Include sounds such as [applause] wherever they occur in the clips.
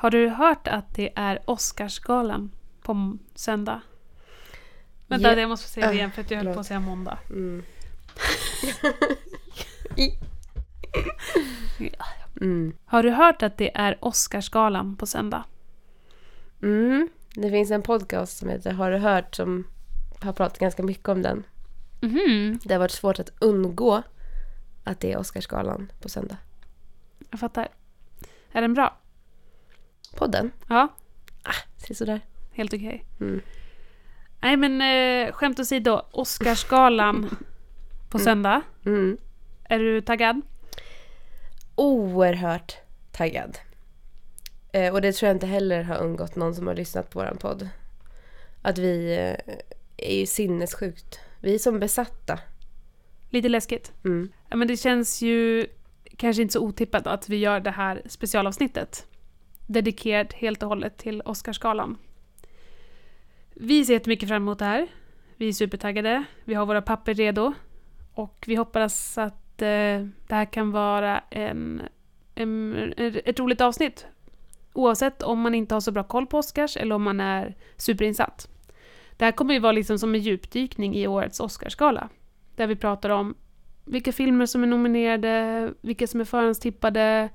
Har du hört att det är Oscarsgalan på söndag? Vänta, Ja. jag måste säga det igen för att jag höll på förlåt. att säga måndag. Mm. [laughs] mm. Har du hört att det är Oscarsgalan på söndag? Mm. Det finns en podcast som heter Har du hört som har pratat ganska mycket om den. Mhm, Det har varit svårt att undgå att det är Oscarsgalan på söndag. jag fattar. Är den bra? Podden? Ja, Se sådär. helt okej. Mm. Nej men eh, skämt åsido, Oscarsgalan på söndag. Mm. Är du taggad? Oerhört taggad. Eh, och det tror jag inte heller har undgått någon som har lyssnat på våran podd. Att vi eh, är ju sinnessjukt. Vi är som besatta. Lite läskigt. Mm. Ja, men det känns ju kanske inte så otippat att vi gör det här specialavsnittet. Dedikerat helt och hållet till Oscarsgalan. Vi ser jättemycket fram emot det här. Vi är supertaggade. Vi har våra papper redo. Och vi hoppas att eh, det här kan vara en, en, ett roligt avsnitt. Oavsett om man inte har så bra koll på Oscars eller om man är superinsatt. Det här kommer ju vara liksom som en djupdykning i årets Oscarsgala. Där vi pratar om vilka filmer som är nominerade, vilka som är förhandstippade,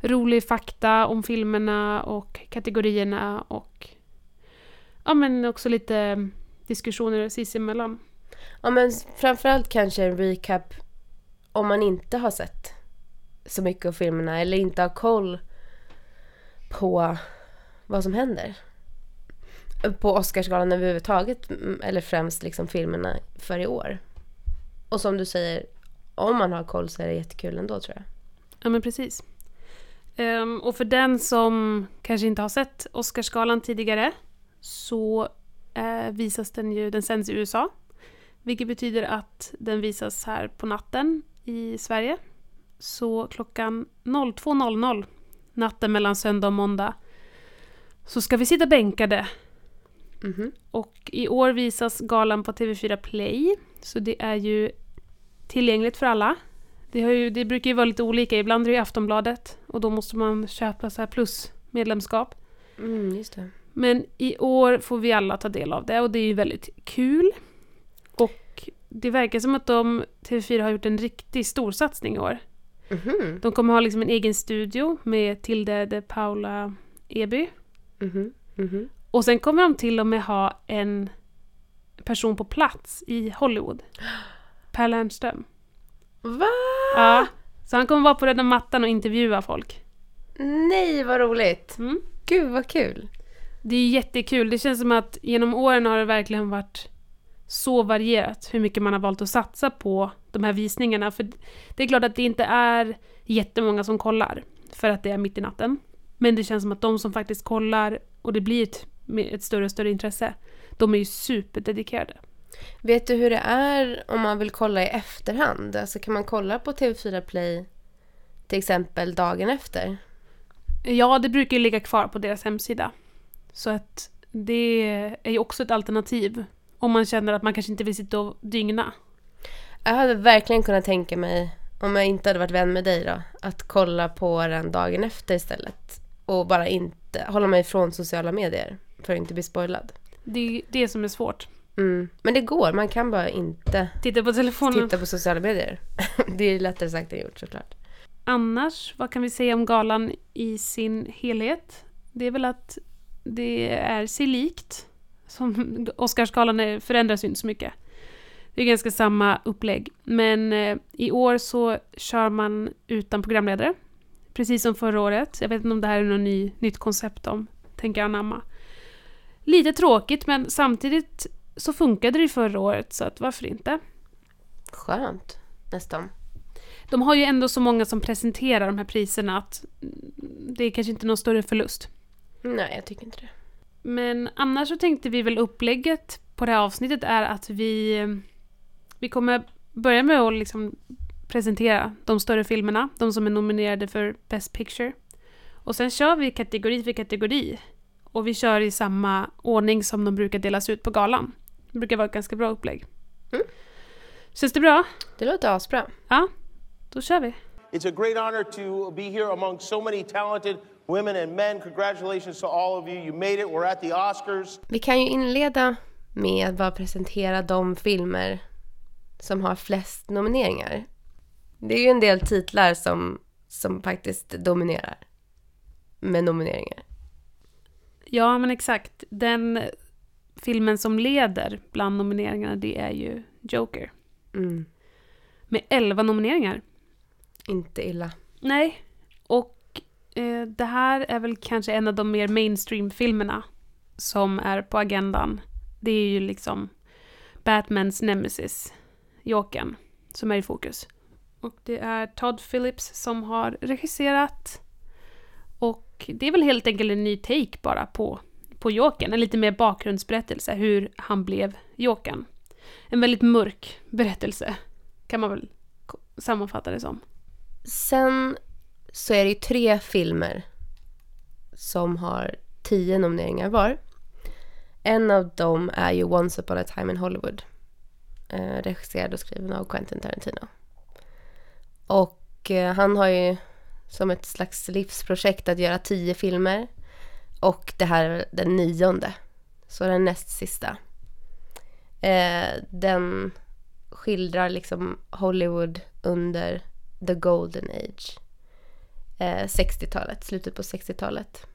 rolig fakta om filmerna och kategorierna och ja men också lite diskussioner sinsemellan. Ja men framförallt kanske en recap om man inte har sett så mycket av filmerna eller inte har koll på vad som händer. På Oscarsgalan överhuvudtaget, eller främst liksom filmerna för i år. Och som du säger, om man har koll så är det jättekul ändå tror jag. Ja men precis. Ehm, och för den som kanske inte har sett Oscarsgalan tidigare så eh, visas den ju, den sänds i USA. Vilket betyder att den visas här på natten i Sverige. Så klockan 02.00 natten mellan söndag och måndag så ska vi sitta bänkade Mhm. och i år visas galan på TV4 Play. Så det är ju tillgängligt för alla. Det, ju, det brukar ju vara lite olika. Ibland är det ju Aftonbladet och då måste man köpa så här plus medlemskap. Mm, just det. Men i år får vi alla ta del av det och det är ju väldigt kul. Och det verkar som att de, TV4 har gjort en riktigt stor satsning i år. Mhm. De kommer ha liksom en egen studio med Tilde de Paula Eby. Mhm. Mhm. Och sen kommer de till och med ha en person på plats i Hollywood. [gasps] Per Lernström. Va? Ja. Så han kommer vara på röda mattan och intervjua folk. Nej vad roligt! Mm. Gud vad kul! Det är jättekul. Det känns som att genom åren har det verkligen varit så varierat hur mycket man har valt att satsa på de här visningarna. För det är klart att det inte är jättemånga som kollar för att det är mitt i natten. Men det känns som att de som faktiskt kollar och det blir ett, ett större och större intresse, de är ju superdedikerade. Vet du hur det är om man vill kolla i efterhand? Alltså kan man kolla på TV4 Play till exempel dagen efter? Ja, det brukar ju ligga kvar på deras hemsida. Så att det är ju också ett alternativ om man känner att man kanske inte vill sitta och dygna. Jag hade verkligen kunnat tänka mig, om jag inte hade varit vän med dig då, att kolla på den dagen efter istället. Och bara inte hålla mig ifrån sociala medier för att inte bli spoilad. Det är det som är svårt. Mm. Men det går, man kan bara inte Titta på telefonen. titta på sociala medier. [laughs] det är lättare sagt än gjort såklart. Annars, vad kan vi säga om galan i sin helhet? Det är väl att det är sig likt. Som [laughs] Oscarsgalan är- förändras ju inte så mycket. Det är ganska samma upplägg. Men eh, i år så kör man utan programledare. Precis som förra året. Jag vet inte om det här är något ny, nytt koncept de tänker anamma. Lite tråkigt men samtidigt så funkade det ju förra året så att varför inte? Skönt, nästan. De har ju ändå så många som presenterar de här priserna att det är kanske inte någon större förlust. Nej, jag tycker inte det. Men annars så tänkte vi väl upplägget på det här avsnittet är att vi, vi kommer börja med att liksom presentera de större filmerna, de som är nominerade för Best Picture. Och sen kör vi kategori för kategori. Och vi kör i samma ordning som de brukar delas ut på galan. Det brukar vara ett ganska bra upplägg. Mm. Känns det bra? Det låter asbra. Ja, då kör vi. It's a great honor to be here among so many talented women and men. Congratulations to all of you. You made it. We're at the Oscars. Vi kan ju inleda med att bara presentera de filmer som har flest nomineringar. Det är ju en del titlar som, som faktiskt dominerar med nomineringar. Ja, men exakt. Den filmen som leder bland nomineringarna, det är ju Joker. Mm. Med 11 nomineringar. Inte illa. Nej, och eh, det här är väl kanske en av de mer mainstream-filmerna som är på agendan. Det är ju liksom Batmans nemesis, Jokern, som är i fokus. Och det är Todd Phillips som har regisserat. Och det är väl helt enkelt en ny take bara på, på Jokern. En lite mer bakgrundsberättelse, hur han blev Jokern. En väldigt mörk berättelse, kan man väl sammanfatta det som. Sen så är det ju tre filmer som har tio nomineringar var. En av dem är ju Once upon a time in Hollywood. Eh, regisserad och skriven av Quentin Tarantino. Och eh, han har ju som ett slags livsprojekt att göra tio filmer. Och det här är den nionde. Så den näst sista. Eh, den skildrar liksom Hollywood under the golden age. Eh, 60-talet, slutet på 60-talet.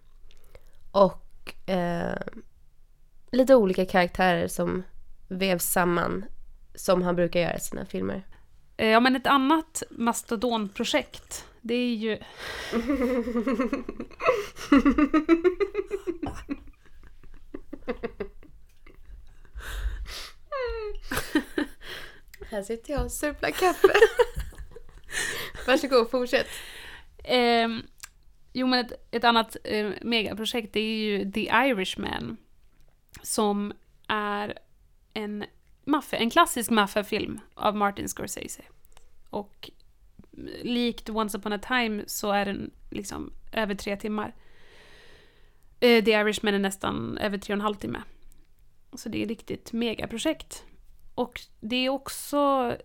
Och eh, lite olika karaktärer som vävs samman som han brukar göra i sina filmer. Eh, Ja, men ett annat mastodonprojekt, det är ju... [laughs] Här sitter jag och surplar kaffe. [laughs] Varsågod, fortsätt. Eh, jo, men ett, ett annat eh, megaprojekt, det är ju The Irishman. Som är en, maffe, en klassisk maffiafilm av Martin Scorsese. Och likt Once upon a time så är den liksom över tre timmar. Eh, The Irishman är nästan över tre och en halv timme. Så det är ett riktigt megaprojekt. Och det är också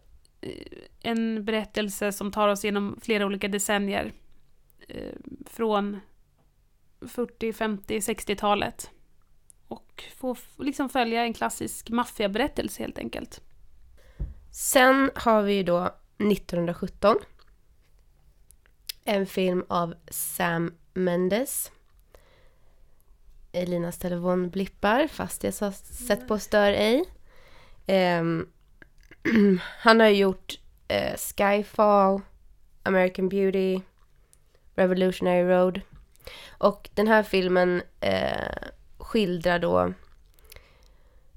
eh, en berättelse som tar oss genom flera olika decennier. Eh, från 40, 50, 60-talet. Och få liksom följa en klassisk maffiaberättelse helt enkelt. Sen har vi ju då 1917. En film av Sam Mendes. Elinas telefon blippar fast jag sa sätt på stör ej. Um, [clears throat] han har gjort uh, Skyfall, American Beauty, Revolutionary Road. Och den här filmen uh, skildrar då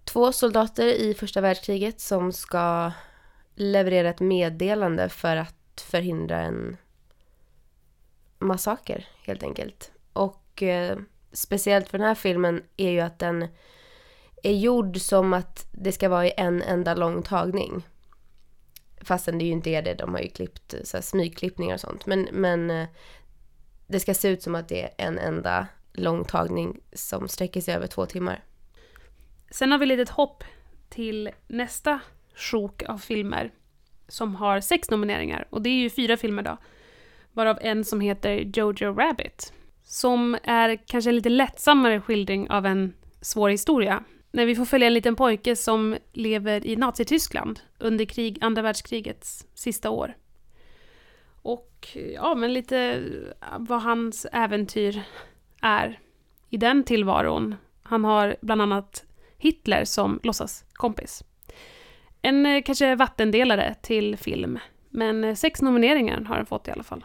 två soldater i första världskriget som ska leverera ett meddelande för att förhindra en massaker helt enkelt. Och eh, speciellt för den här filmen är ju att den är gjord som att det ska vara i en enda lång tagning. Fastän det ju inte är det, de har ju klippt så här, smygklippningar och sånt. Men, men eh, det ska se ut som att det är en enda lång tagning som sträcker sig över två timmar. Sen har vi litet hopp till nästa sjok av filmer som har sex nomineringar. Och det är ju fyra filmer då. Varav en som heter Jojo Rabbit. Som är kanske en lite lättsammare skildring av en svår historia. När vi får följa en liten pojke som lever i Nazityskland under krig, andra världskrigets sista år. Och ja, men lite vad hans äventyr är i den tillvaron. Han har bland annat Hitler som låtsas kompis. En eh, kanske vattendelare till film, men eh, sex nomineringar har den fått i alla fall.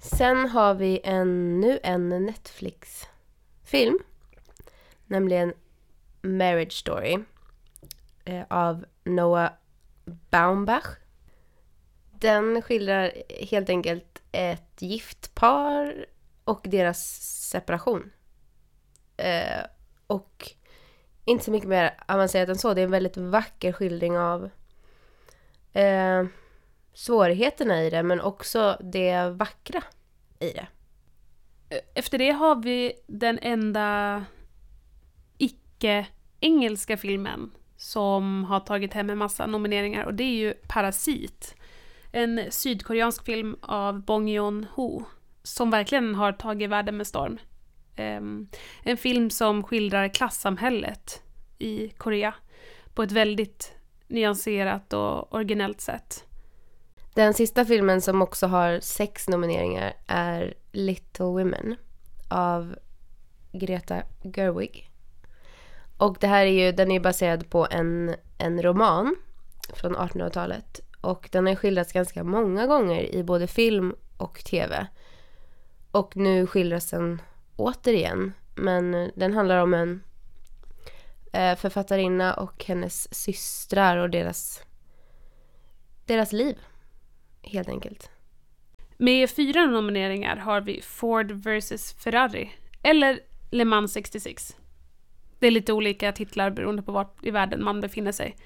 Sen har vi ännu en Netflix-film. Nämligen Marriage Story. eh, Av Noah Baumbach. Den skildrar helt enkelt ett gift par och deras separation. Eh, och inte så mycket mer avancerat än så. Det är en väldigt vacker skildring av eh, svårigheterna i det men också det vackra i det. Eh, efter det har vi den enda icke-engelska filmen som har tagit hem en massa nomineringar och det är ju Parasit. En sydkoreansk film av Bong Joon-ho som verkligen har tagit världen med storm. Ehm, en film som skildrar klassamhället i Korea på ett väldigt nyanserat och originellt sätt. Den sista filmen som också har sex nomineringar är Little Women av Greta Gerwig. Och det här är ju, den är baserad på en, en roman från 1800-talet. Och den har skildrats ganska många gånger i både film och tv. Och nu skildras den återigen. Men eh, den handlar om en eh, författarinna och hennes systrar och deras, deras liv. Helt enkelt. Med fyra nomineringar har vi Ford vs Ferrari, eller Le Mans 66. Det är lite olika titlar beroende på vart i världen man befinner sig.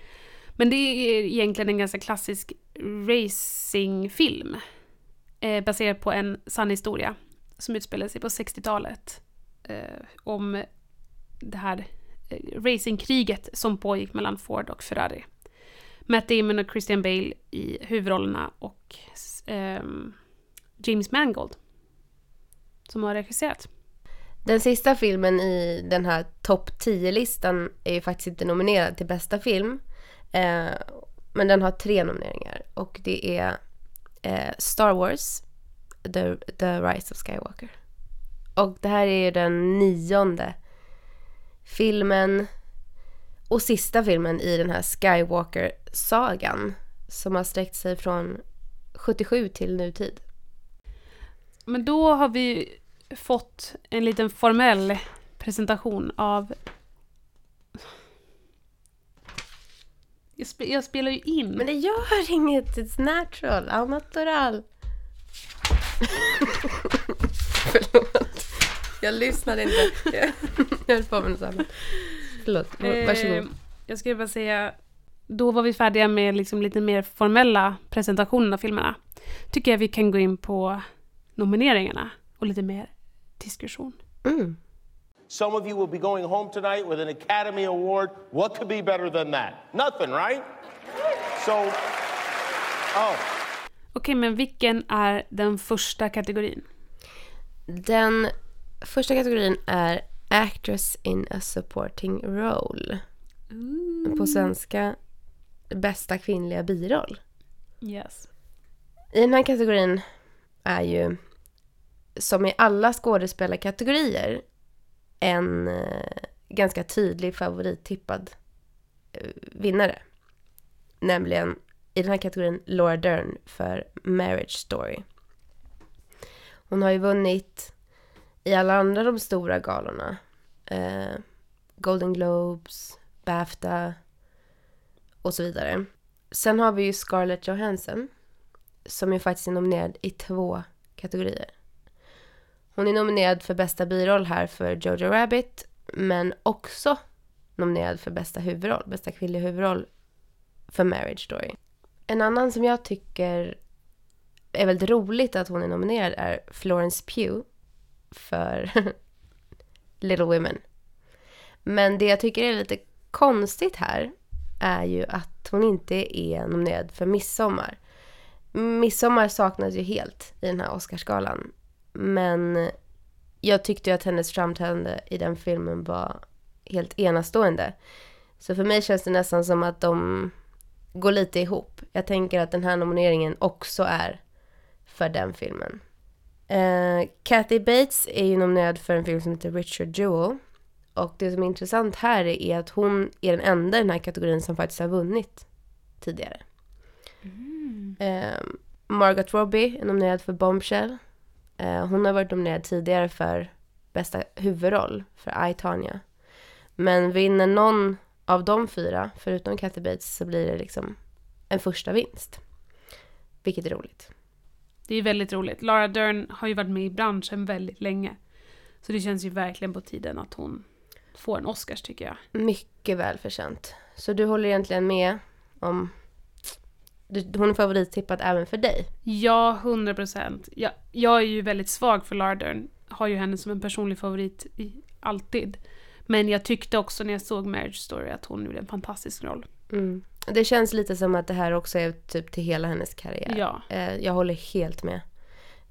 Men det är egentligen en ganska klassisk racingfilm. Eh, baserad på en sann historia som utspelade sig på 60-talet. Eh, om det här eh, racingkriget som pågick mellan Ford och Ferrari. Matt Damon och Christian Bale i huvudrollerna och eh, James Mangold som har regisserat. Den sista filmen i den här topp 10-listan är ju faktiskt inte nominerad till bästa film. Eh, men den har tre nomineringar och det är eh, Star Wars, The, The Rise of Skywalker. Och det här är ju den nionde filmen och sista filmen i den här Skywalker-sagan som har sträckt sig från 77 till nutid. Men då har vi fått en liten formell presentation av... Jag, spe, jag spelar ju in. Men det gör inget, it's natural, all natural. Förlåt. Jag lyssnade inte. [laughs] Jag höll på med något annat. Förlåt, varsågod. Eh, jag skulle bara säga, då var vi färdiga med liksom lite mer formella presentationen av filmerna. Tycker jag vi kan gå in på nomineringarna och lite mer diskussion. Mm. Some of you will be going home tonight with an Academy Award. What could be better than that? Nothing, right? So, oh. Okej, men vilken är den första kategorin? Den första kategorin är Actress in a supporting role. På svenska bästa kvinnliga biroll. Yes. I den här kategorin är ju, som i alla skådespelarkategorier, en eh, ganska tydlig favorittippad eh, vinnare. Nämligen i den här kategorin Laura Dern för Marriage Story. Hon har ju vunnit i alla andra de stora galorna. Eh, Golden Globes, Bafta och så vidare. Sen har vi ju Scarlett Johansson som ju faktiskt är nominerad i två kategorier. Hon är nominerad för bästa biroll här för Jojo Rabbit men också nominerad för bästa huvudroll, bästa kvinnliga huvudroll för Marriage Story. En annan som jag tycker är väldigt roligt att hon är nominerad är Florence Pugh för [laughs] Little Women. Men det jag tycker är lite konstigt här är ju att hon inte är nominerad för Midsommar. Midsommar saknas ju helt i den här Oscarsgalan. Men jag tyckte ju att hennes framträdande i den filmen var helt enastående. Så för mig känns det nästan som att de går lite ihop. Jag tänker att den här nomineringen också är för den filmen. Uh, Kathy Bates är ju nominerad för en film som heter Richard Jewell. Och det som är intressant här är att hon är den enda i den här kategorin som faktiskt har vunnit tidigare. Mm. Uh, Margot Robbie är nominerad för Bombshell. Uh, hon har varit nominerad tidigare för bästa huvudroll för I, Tanya. Men vinner någon av de fyra, förutom Kathy Bates, så blir det liksom en första vinst. Vilket är roligt. Det är väldigt roligt. Laura Dern har ju varit med i branschen väldigt länge. Så det känns ju verkligen på tiden att hon får en Oscars tycker jag. Mycket välförtjänt. Så du håller egentligen med om... Du, hon är favorittippad även för dig? Ja, 100 procent. Jag, jag är ju väldigt svag för Laura Dern. Har ju henne som en personlig favorit i, alltid. Men jag tyckte också när jag såg Marriage Story att hon gjorde en fantastisk roll. Mm. Det känns lite som att det här också är typ till hela hennes karriär. Ja. Eh, jag håller helt med.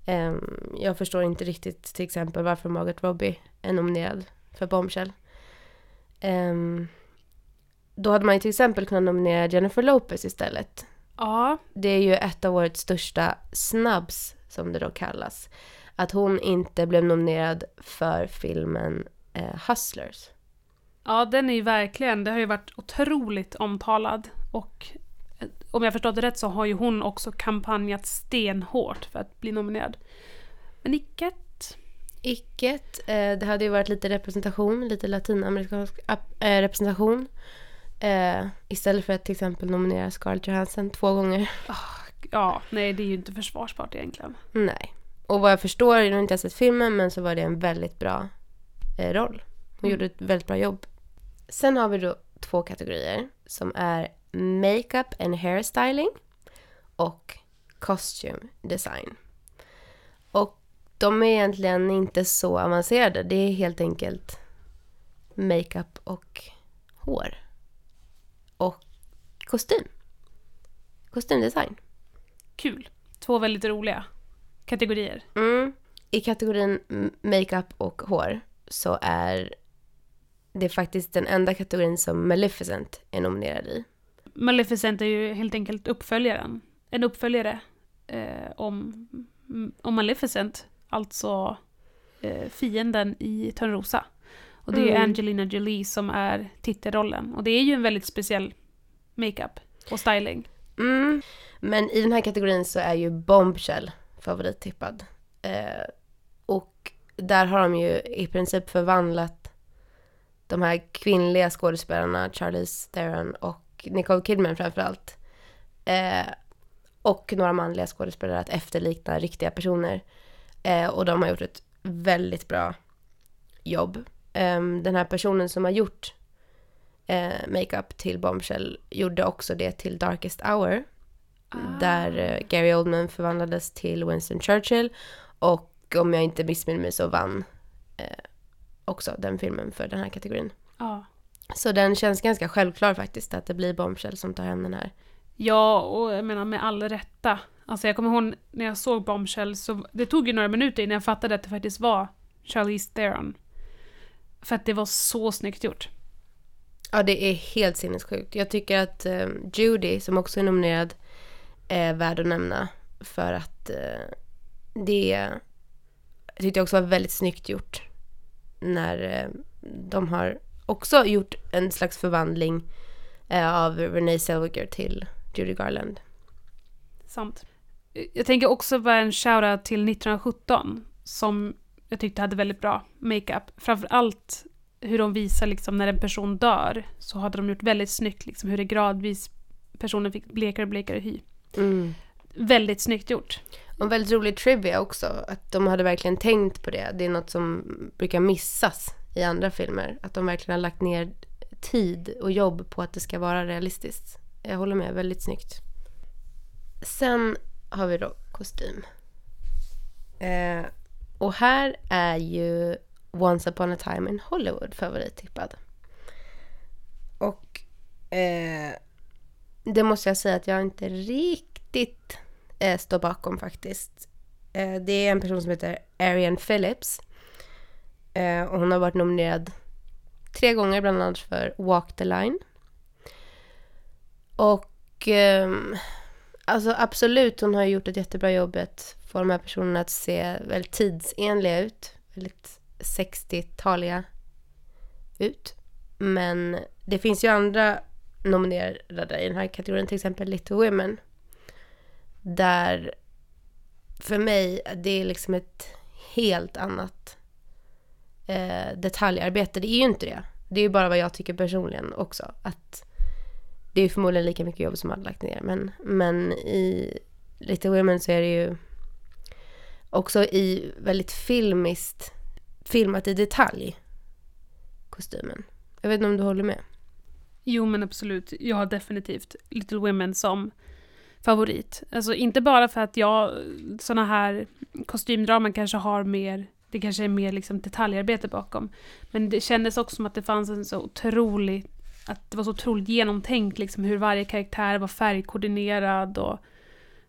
Ehm, jag förstår inte riktigt till exempel varför Margaret Robbie är nominerad för Bombshell. Ehm, då hade man ju till exempel kunnat nominera Jennifer Lopez istället. Ja, Det är ju ett av årets största snabbs, som det då kallas. Att hon inte blev nominerad för filmen eh, Hustlers. ja, den är ju verkligen, det har ju varit otroligt omtalad. Och eh, om jag förstått det rätt så har ju hon också kampanjat stenhårt för att bli nominerad. Men icket. Icket, eh, det hade ju varit lite representation, lite latinamerikansk eh, representation. Eh, istället för att till exempel nominera Scarlett Johansson två gånger. Ja, nej det är ju inte försvarsbart egentligen. Nej. Och vad jag förstår, jag har inte sett filmen, men så var det en väldigt bra roll. Hon Mm. gjorde ett väldigt bra jobb. Sen har vi då två kategorier som är makeup and hairstyling och costume design. Och de är egentligen inte så avancerade. Det är helt enkelt makeup och hår. Och kostym. Kostymdesign. Kul. Två väldigt roliga kategorier. Mm. I kategorin makeup och hår så är det faktiskt den enda kategorin som Maleficent är nominerad i. Maleficent är ju helt enkelt uppföljaren. En uppföljare eh, om, om Maleficent, alltså eh, fienden i Törnrosa. Och det är Mm. Angelina Jolie som är titelrollen. Och det är ju en väldigt speciell makeup och styling. Mm. Men i den här kategorin så är ju Bombshell favorittippad. Eh, och där har de ju i princip förvandlat de här kvinnliga skådespelarna, Charlize Theron och Nicole Kidman framförallt. Eh, och några manliga skådespelare att efterlikna riktiga personer. Eh, och de har gjort ett väldigt bra jobb. Eh, den här personen som har gjort eh, makeup till Bombshell gjorde också det till Darkest Hour. Där eh, Gary Oldman förvandlades till Winston Churchill. Och om jag inte missminner mig så vann eh, också den filmen för den här kategorin. Ja. Så den känns ganska självklar faktiskt att det blir Bombshell som tar hem den här. Ja, och jag menar med all rätta. Alltså jag kommer ihåg när jag såg Bombshell så det tog ju några minuter innan jag fattade att det faktiskt var Charlize Theron. För att det var så snyggt gjort. Ja, det är helt sinnessjukt. Jag tycker att eh, Judy, som också är nominerad, är värd att nämna. För att eh, det jag tyckte jag också var väldigt snyggt gjort. När eh, de har också gjort en slags förvandling eh, av Renee Zellweger till Judy Garland. Sant. Jag tänker också vara en shoutout till 1917 som jag tyckte hade väldigt bra makeup. Framförallt hur de visar liksom när en person dör så hade de gjort väldigt snyggt liksom hur det gradvis personen fick blekare och blekare hy. Mm. Väldigt snyggt gjort. Och väldigt rolig trivia också, att de hade verkligen tänkt på det. Det är något som brukar missas i andra filmer. Att de verkligen har lagt ner tid och jobb på att det ska vara realistiskt. Jag håller med, väldigt snyggt. Sen har vi då kostym. Eh, och här är ju Once upon a time in Hollywood favorittippad. Och eh, det måste jag säga att jag inte riktigt eh, står bakom faktiskt. Eh, det är en person som heter Arian Phillips. Eh, och hon har varit nominerad tre gånger bland annat för Walk the Line. Och ehm, alltså absolut, hon har gjort ett jättebra jobb att få de här personerna att se väldigt tidsenliga ut. Väldigt 60-taliga ut. Men det finns ju andra nominerade i den här kategorin, till exempel Little Women. Där för mig, det är liksom ett helt annat eh, detaljarbete. Det är ju inte det. Det är ju bara vad jag tycker personligen också. Att det är ju förmodligen lika mycket jobb som alla lagt ner. Men, men i Little Women så är det ju också i väldigt filmiskt, filmat i detalj, kostymen. Jag vet inte om du håller med? Jo men absolut, jag har definitivt Little Women som favorit. Alltså inte bara för att jag, såna här kostymdraman kanske har mer, det kanske är mer liksom detaljarbete bakom. Men det kändes också som att det fanns en så otrolig, att det var så otroligt genomtänkt liksom hur varje karaktär var färgkoordinerad och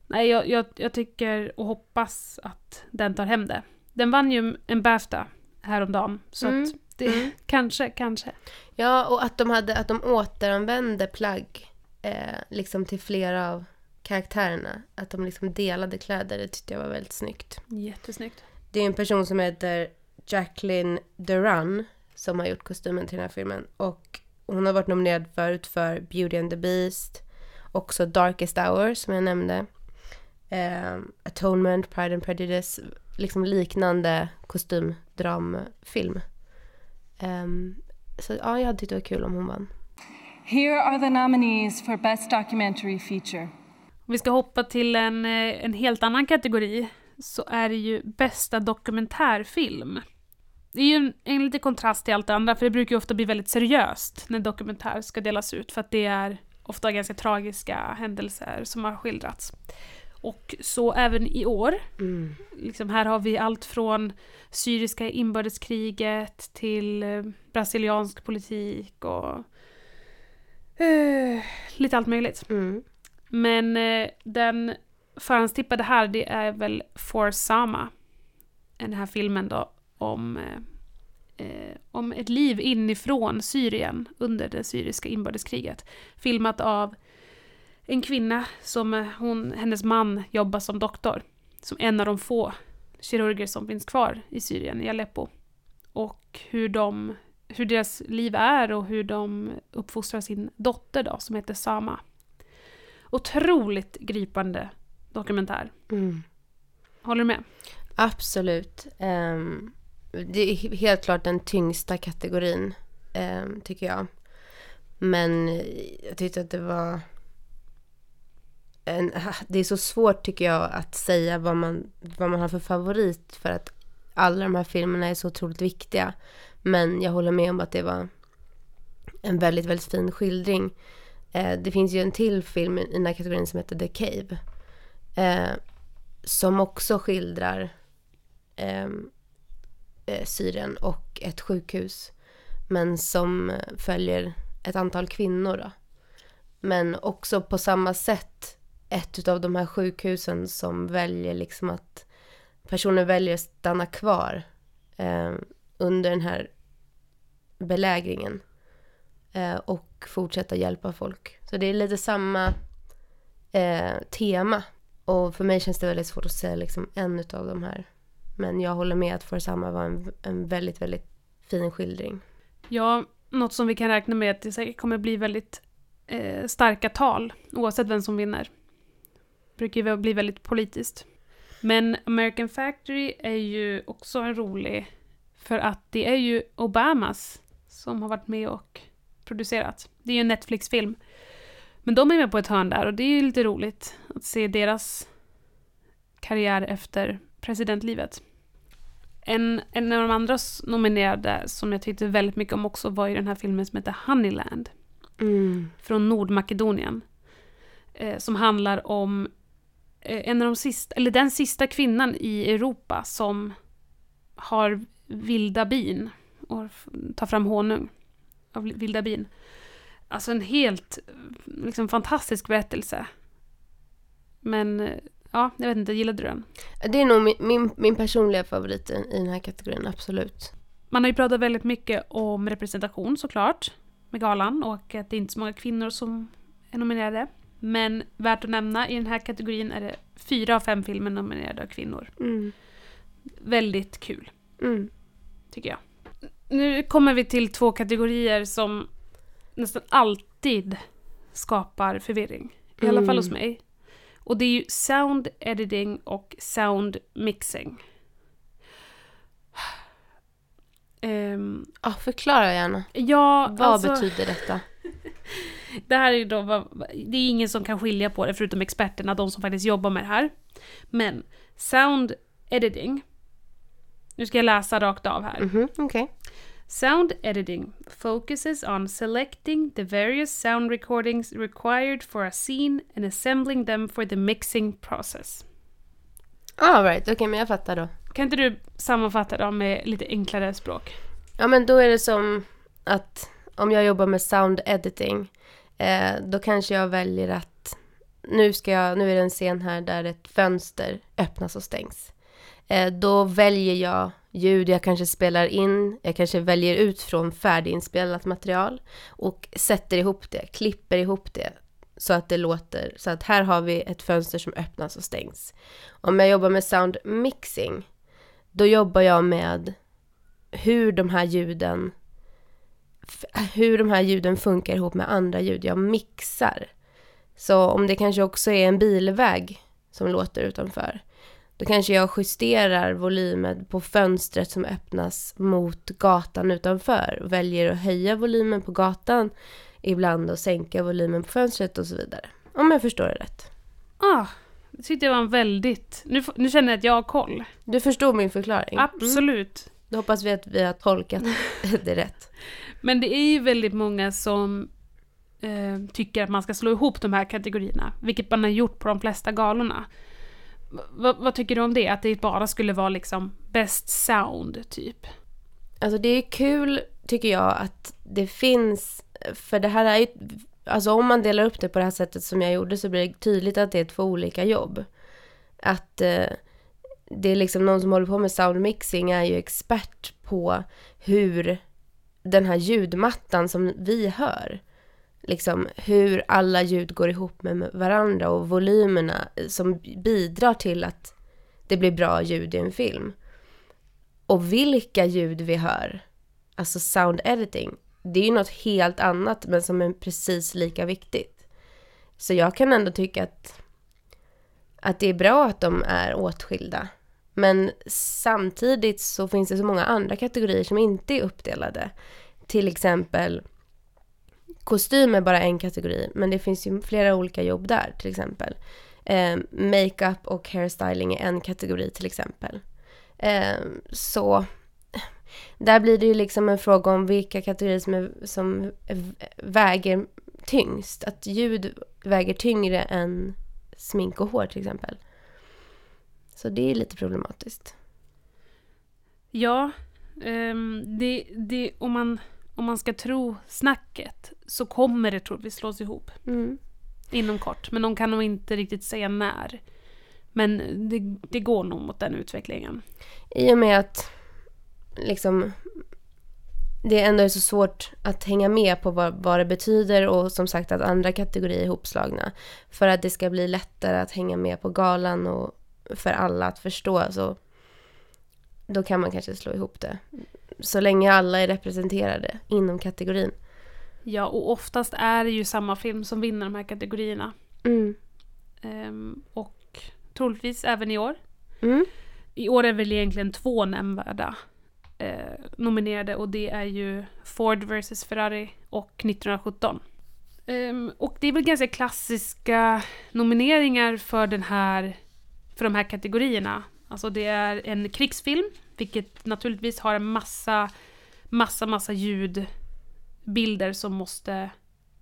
nej, jag, jag, jag tycker och hoppas att den tar hem det. Den vann ju en Bafta häromdagen, så Mm, att det, mm. [laughs] kanske, kanske. Ja, och att de, hade, att de återanvände plagg eh, liksom till flera av karaktärerna. Att de liksom delade kläder, det tyckte jag var väldigt snyggt. Jättesnyggt. Det är en person som heter Jacqueline Duran som har gjort kostymen till den här filmen. Och hon har varit nominerad förut för Beauty and the Beast, också Darkest Hour som jag nämnde. Eh, Atonement, Pride and Prejudice, liksom liknande kostymdramfilm. Ehm, så ja, jag hade tyckt det var kul om hon vann. Here are the nominees for Best Documentary Feature. Vi ska hoppa till en, eh, en helt annan kategori så är det ju bästa dokumentärfilm. Det är ju en, en liten kontrast till allt det andra, för det brukar ju ofta bli väldigt seriöst när dokumentär ska delas ut, för att det är ofta ganska tragiska händelser som har skildrats. Och så även i år. Mm. Liksom här har vi allt från syriska inbördeskriget till eh, brasiliansk politik och eh, lite allt möjligt. Mm. Men eh, den förhandstippade här, det är väl For Sama. Den här filmen då om, eh, eh, om ett liv inifrån Syrien under det syriska inbördeskriget. Filmat av en kvinna som eh, hon, hennes man jobbar som doktor. Som en av de få kirurger som finns kvar i Syrien, i Aleppo. Och hur, de, hur deras liv är och hur de uppfostrar sin dotter då, som heter Sama. Otroligt gripande dokumentär. Mm. Håller du med? Absolut. Ehm, det är helt klart den tyngsta kategorin, ehm, tycker jag. Men jag tyckte att det var... En, [laughs] det är så svårt, tycker jag, att säga vad man, vad man har för favorit. För att alla de här filmerna är så otroligt viktiga. Men jag håller med om att det var en väldigt, väldigt fin skildring. Eh, det finns ju en till film i den här kategorin som heter The Cave. Eh, som också skildrar ehm, eh, Syrien och ett sjukhus. Men som följer ett antal kvinnor då. Men också på samma sätt ett av de här sjukhusen som väljer liksom att personer väljer att stanna kvar eh, under den här belägringen. Eh, och fortsätta hjälpa folk. Så det är lite samma eh, tema. Och för mig känns det väldigt svårt att säga liksom en av de här. Men jag håller med att For Samma var en, en väldigt, väldigt fin skildring. Ja, något som vi kan räkna med att det säkert kommer bli väldigt eh, starka tal, oavsett vem som vinner. Det Brukar ju bli väldigt politiskt. Men American Factory är ju också en rolig, för att det är ju Obamas som har varit med och producerat. Det är ju en Netflix-film. Men de är med på ett hörn där och det är ju lite roligt att se deras karriär efter presidentlivet. En, en av de andra nominerade som jag tyckte väldigt mycket om också var ju den här filmen som heter Honeyland Mm. från Nordmakedonien. Eh, som handlar om eh, en av de sista, eller den sista kvinnan i Europa som har vilda bin och tar fram honung av vilda bin. Alltså en helt liksom, fantastisk berättelse. Men ja, jag vet inte, gillade du den? Det är nog min, min, min personliga favorit i, i den här kategorin, absolut. Man har ju pratat väldigt mycket om representation såklart med galan och att det är inte så många kvinnor som är nominerade. Men värt att nämna, i den här kategorin är det fyra av fem filmer nominerade av kvinnor. Mm. Väldigt kul, Mm. tycker jag. Nu kommer vi till två kategorier som nästan alltid skapar förvirring. I alla fall hos mig. Och det är ju sound editing och sound mixing. Ehm, Ja, förklara gärna. ja, Vad alltså, betyder detta? [laughs] Det här är ju då, det är ingen som kan skilja på det förutom experterna, de som faktiskt jobbar med det här. Men sound editing, nu ska jag läsa rakt av här. Mhm, okej. Sound editing focuses on selecting the various sound recordings required for a scene and assembling them for the mixing process. Ah, right. Okej, men jag fattar då. Kan inte du sammanfatta dem med lite enklare språk? Ja, men då är det som att om jag jobbar med sound editing, eh, då kanske jag väljer att nu, ska jag, nu är det en scen här där ett fönster öppnas och stängs. Eh, då väljer jag ljud jag kanske spelar in, jag kanske väljer ut från färdiginspelat material och sätter ihop det, klipper ihop det så att det låter, så att här har vi ett fönster som öppnas och stängs. Om jag jobbar med sound mixing, då jobbar jag med hur de här ljuden hur de här ljuden funkar ihop med andra ljud. Jag mixar. Så om det kanske också är en bilväg som låter utanför, då kanske jag justerar volymen på fönstret som öppnas mot gatan utanför. Väljer att höja volymen på gatan ibland och sänka volymen på fönstret och så vidare. Om jag förstår det rätt. Ah, det tyckte jag var en väldigt... Nu, nu känner jag att jag har koll. Du förstod min förklaring? Absolut. Mm. Då hoppas vi att vi har tolkat [laughs] det rätt. Men det är ju väldigt många som eh, tycker att man ska slå ihop de här kategorierna, vilket man har gjort på de flesta galorna. V vad tycker du om det? Att det bara skulle vara liksom best sound, typ? Alltså det är kul, tycker jag, att det finns, för det här är ju, alltså om man delar upp det på det här sättet som jag gjorde så blir det tydligt att det är två olika jobb. Att eh, det är liksom någon som håller på med sound mixing är ju expert på hur den här ljudmattan som vi hör, liksom hur alla ljud går ihop med varandra och volymerna som bidrar till att det blir bra ljud i en film. Och vilka ljud vi hör, alltså sound editing, det är ju något helt annat men som är precis lika viktigt. Så jag kan ändå tycka att, att det är bra att de är åtskilda. Men samtidigt så finns det så många andra kategorier som inte är uppdelade. Till exempel kostym är bara en kategori, men det finns ju flera olika jobb där till exempel. Eh, makeup och hairstyling är en kategori till exempel. Eh, så där blir det ju liksom en fråga om vilka kategorier som, är, som väger tyngst. Att ljud väger tyngre än smink och hår till exempel. Så det är lite problematiskt. Ja, um, det, det, om, man, om man ska tro snacket så kommer det troligtvis slås ihop. Mm. Inom kort, men de kan nog inte riktigt säga när. Men det, det går nog mot den utvecklingen. I och med att liksom det ändå är så svårt att hänga med på vad, vad det betyder och som sagt att andra kategorier är ihopslagna. För att det ska bli lättare att hänga med på galan och för alla att förstå så då kan man kanske slå ihop det. Så länge alla är representerade inom kategorin. Ja, och oftast är det ju samma film som vinner de här kategorierna. Mm. Um, och troligtvis även i år. Mm. I år är väl egentligen två nämnvärda eh, nominerade och det är ju Ford vs Ferrari och 1917. Um, ehm, och det är väl ganska klassiska nomineringar för den här för de här kategorierna. Alltså det är en krigsfilm, vilket naturligtvis har en massa, massa, massa ljudbilder som måste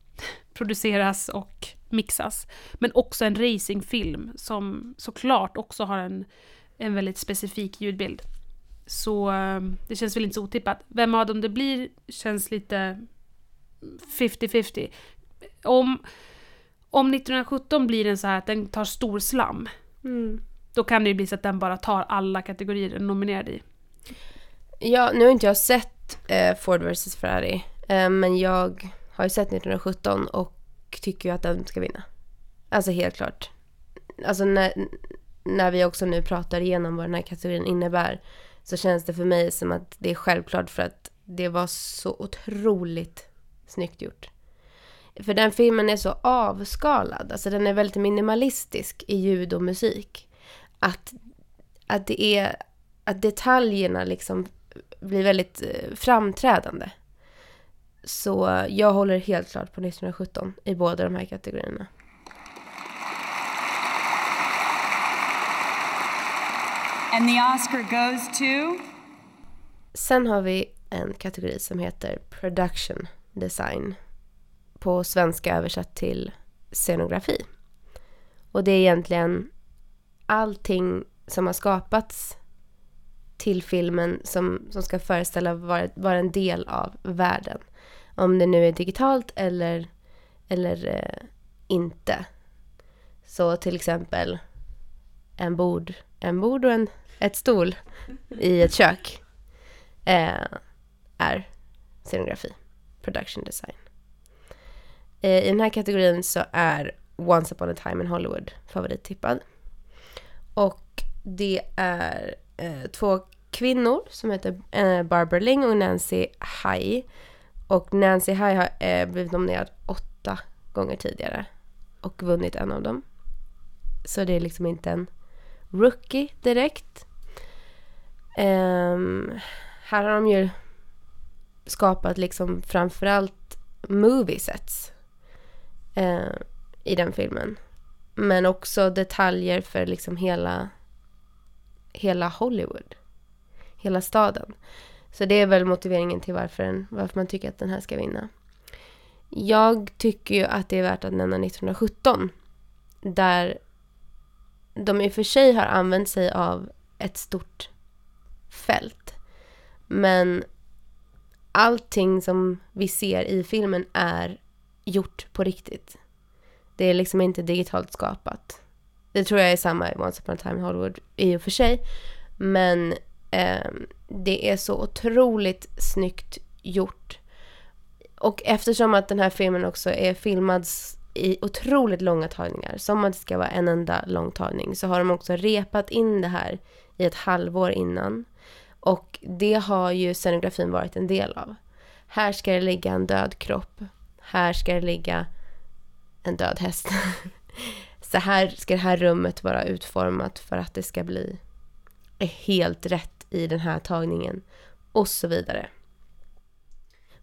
[laughs] produceras och mixas. Men också en racingfilm som såklart också har en, en väldigt specifik ljudbild. Så ehm, det känns väl inte så otippat. Vem av dem det blir känns lite 50-50. Om, om 1917 blir den så här att den tar stor slam, Mm. Då kan det ju bli så att den bara tar alla kategorier den är nominerad i. Ja, nu har inte jag sett eh, Ford vs Ferrari. Eh, men jag har ju sett 1917 och tycker ju att den ska vinna. Alltså helt klart. Alltså när, när vi också nu pratar igenom vad den här kategorin innebär så känns det för mig som att det är självklart för att det var så otroligt snyggt gjort. För den filmen är så avskalad, alltså den är väldigt minimalistisk i ljud och musik att, att det är att detaljerna liksom blir väldigt eh, framträdande. Så jag håller helt klart på 1917 i båda de här kategorierna. And the Oscar goes to... Sen har vi en kategori som heter Production Design. På svenska översatt till scenografi. Och det är egentligen allting som har skapats till filmen som, som ska föreställa vara, vara en del av världen. Om det nu är digitalt eller, eller eh, inte. Så till exempel en bord, en bord och en, ett stol i ett kök eh, är scenografi, production design. Eh, I den här kategorin så är Once upon a time in Hollywood favorittippad. Och det är eh, två kvinnor som heter eh, Barbara Ling och Nancy High. Och Nancy High har eh, blivit nominerad åtta gånger tidigare och vunnit en av dem. Så det är liksom inte en rookie direkt. Um, här har de ju skapat liksom framförallt moviesets uh, eh, i den filmen. Men också detaljer för liksom hela, hela Hollywood. Hela staden. Så det är väl motiveringen till varför, den, varför man tycker att den här ska vinna. Jag tycker ju att det är värt att nämna 1917. Där de i och för sig har använt sig av ett stort fält. Men allting som vi ser i filmen är gjort på riktigt. Det är liksom inte digitalt skapat. Det tror jag är samma i Once upon a time in Hollywood i och för sig. Men eh, det är så otroligt snyggt gjort. Och eftersom att den här filmen också är filmad i otroligt långa tagningar, som att det ska vara en enda lång tagning, så har de också repat in det här i ett halvår innan. Och det har ju scenografin varit en del av. Här ska det ligga en död kropp. Här ska det ligga en död häst. [laughs] Så här ska det här rummet vara utformat för att det ska bli helt rätt i den här tagningen. Och så vidare.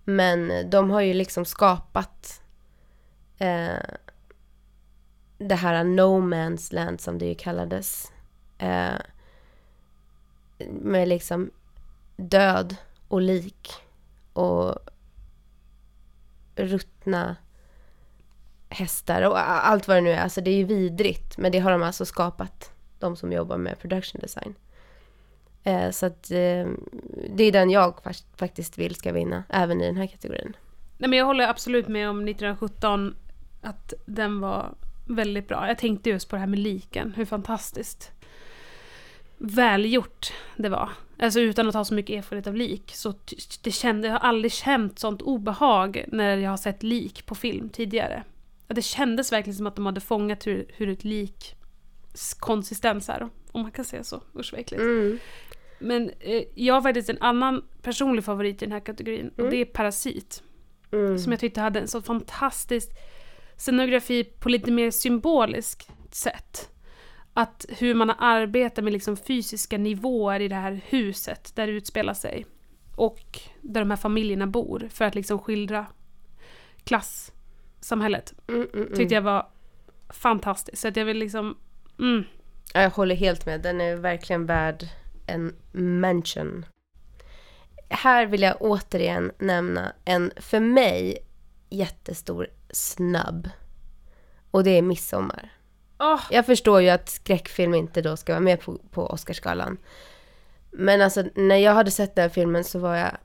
Men de har ju liksom skapat eh, det här no man's land som det ju kallades. Eh, med liksom död och lik och ruttna hästar och allt vad det nu är. Alltså det är ju vidrigt. Men det har de alltså skapat, de som jobbar med production design. Eh, så att eh, det är den jag faktiskt vill ska vinna, även i den här kategorin. Nej men jag håller absolut med om 1917, att den var väldigt bra. Jag tänkte just på det här med liken, hur fantastiskt välgjort det var. Alltså utan att ha så mycket erfarenhet av lik. Så det kände, jag har aldrig känt sånt obehag när jag har sett lik på film tidigare. Det kändes verkligen som att de hade fångat hur, hur ett lik konsistens är. Om man kan säga så. Usch vad äckligt. Mm. Men eh, jag har faktiskt en annan personlig favorit i den här kategorin. Mm. Och det är Parasit. Mm. Som jag tyckte hade en så fantastisk scenografi på lite mer symboliskt sätt. Att hur man har arbetat med liksom fysiska nivåer i det här huset där det utspelar sig. Och där de här familjerna bor. För att liksom skildra klassamhället. Mm, mm, mm. Tyckte jag var fantastiskt. Så att jag vill liksom... Mm. Jag håller helt med. Den är verkligen värd en mention. Här vill jag återigen nämna en, för mig, jättestor snabb. Och det är Midsommar. Oh. Jag förstår ju att skräckfilm inte då ska vara med på, på Oscarsgalan. Men alltså när jag hade sett den filmen så var jag...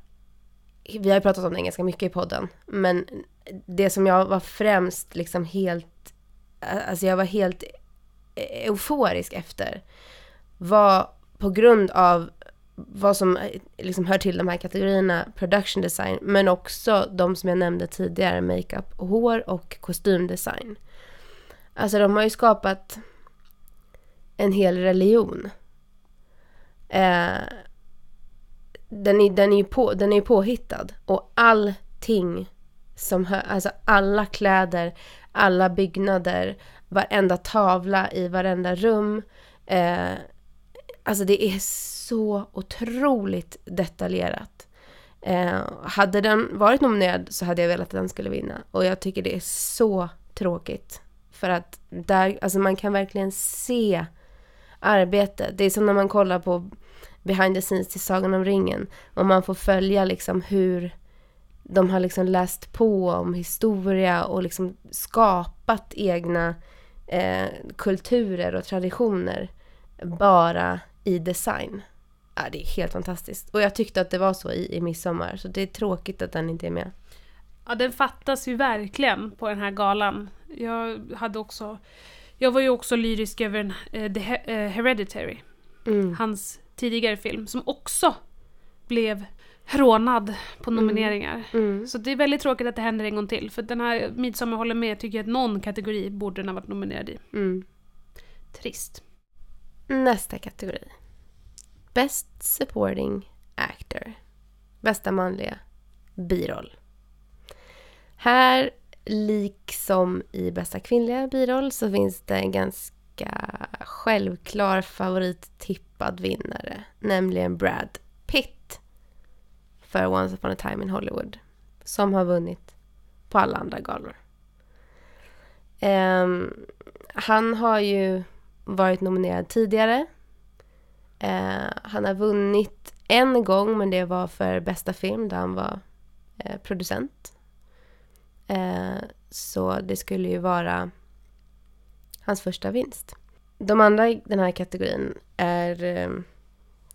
Vi har ju pratat om den ganska mycket i podden. Men det som jag var främst liksom helt... Alltså jag var helt e-, euforisk efter var på grund av vad som eh, liksom hör till de här kategorierna production design, men också de som jag nämnde tidigare, makeup, hår och kostymdesign. Alltså de har ju skapat en hel religion. Eh, den, är, den, är ju på, den är påhittad och allting som hör, alltså alla kläder, alla byggnader, varenda tavla i varenda rum. Eh, alltså det är så otroligt detaljerat. Eh, hade den varit nominerad så hade jag velat att den skulle vinna. Och jag tycker det är så tråkigt. För att där, alltså man kan verkligen se arbetet. Det är som när man kollar på behind the scenes till Sagan om ringen. Och man får följa liksom hur de har liksom läst på om historia och liksom skapat egna eh, kulturer och traditioner bara i design. Ja, det är helt fantastiskt. Och jag tyckte att det var så i, i midsommar, så det är tråkigt att den inte är med. Ja, den fattas ju verkligen på den här galan. Jag hade också Jag var ju också lyrisk över en, eh, The He- eh, Hereditary, Mm. hans tidigare film, som också blev rånad på nomineringar. Mm. Så det är väldigt tråkigt att det händer en gång till, för den här Midsommar håller med, tycker jag att någon kategori borde den ha varit nominerad i. Mm. Trist. Nästa kategori. Best supporting actor. Bästa manliga biroll. Här, liksom i bästa kvinnliga biroll, så finns det en ganska självklar favorittippad vinnare. Nämligen Brad Pitt. För Once upon a time in Hollywood. Som har vunnit på alla andra galor. Um, han har ju varit nominerad tidigare. Uh, han har vunnit en gång, men det var för bästa film där han var uh, producent. Uh, så det skulle ju vara hans första vinst. De andra i den här kategorin är eh,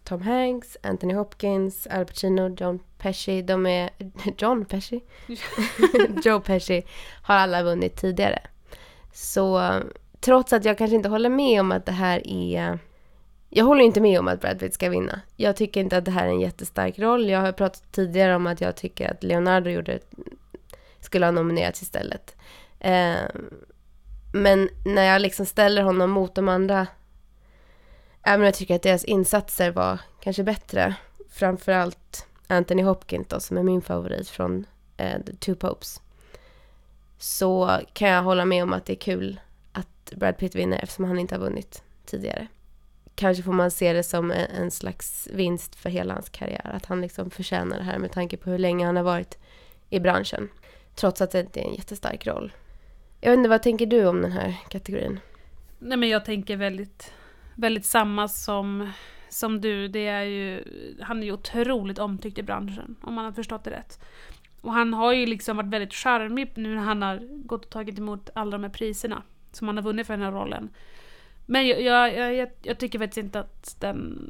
Tom Hanks, Anthony Hopkins, Al Pacino, John Pesci. De är... [laughs] John Pesci? [laughs] Joe Pesci har alla vunnit tidigare. Så trots att jag kanske inte håller med om att det här är... Jag håller inte med om att Brad Pitt ska vinna. Jag tycker inte att det här är en jättestark roll. Jag har pratat tidigare om att jag tycker att Leonardo gjorde, skulle ha nominerats istället. Eh, men när jag liksom ställer honom mot de andra, även om jag tycker att deras insatser var kanske bättre, framförallt Anthony Hopkins då, som är min favorit från eh, The Two Popes, så kan jag hålla med om att det är kul att Brad Pitt vinner eftersom han inte har vunnit tidigare. Kanske får man se det som en, slags vinst för hela hans karriär, att han liksom förtjänar det här med tanke på hur länge han har varit i branschen. Trots att det inte är en jättestark roll. Jag vet inte, vad tänker du om den här kategorin? Nej men jag tänker väldigt, väldigt samma som, som du. Det är ju, han är ju otroligt omtyckt i branschen, om man har förstått det rätt. Och han har ju liksom varit väldigt charmig nu när han har gått och tagit emot alla de här priserna som han har vunnit för den här rollen. Men jag, jag, jag, jag tycker faktiskt inte att den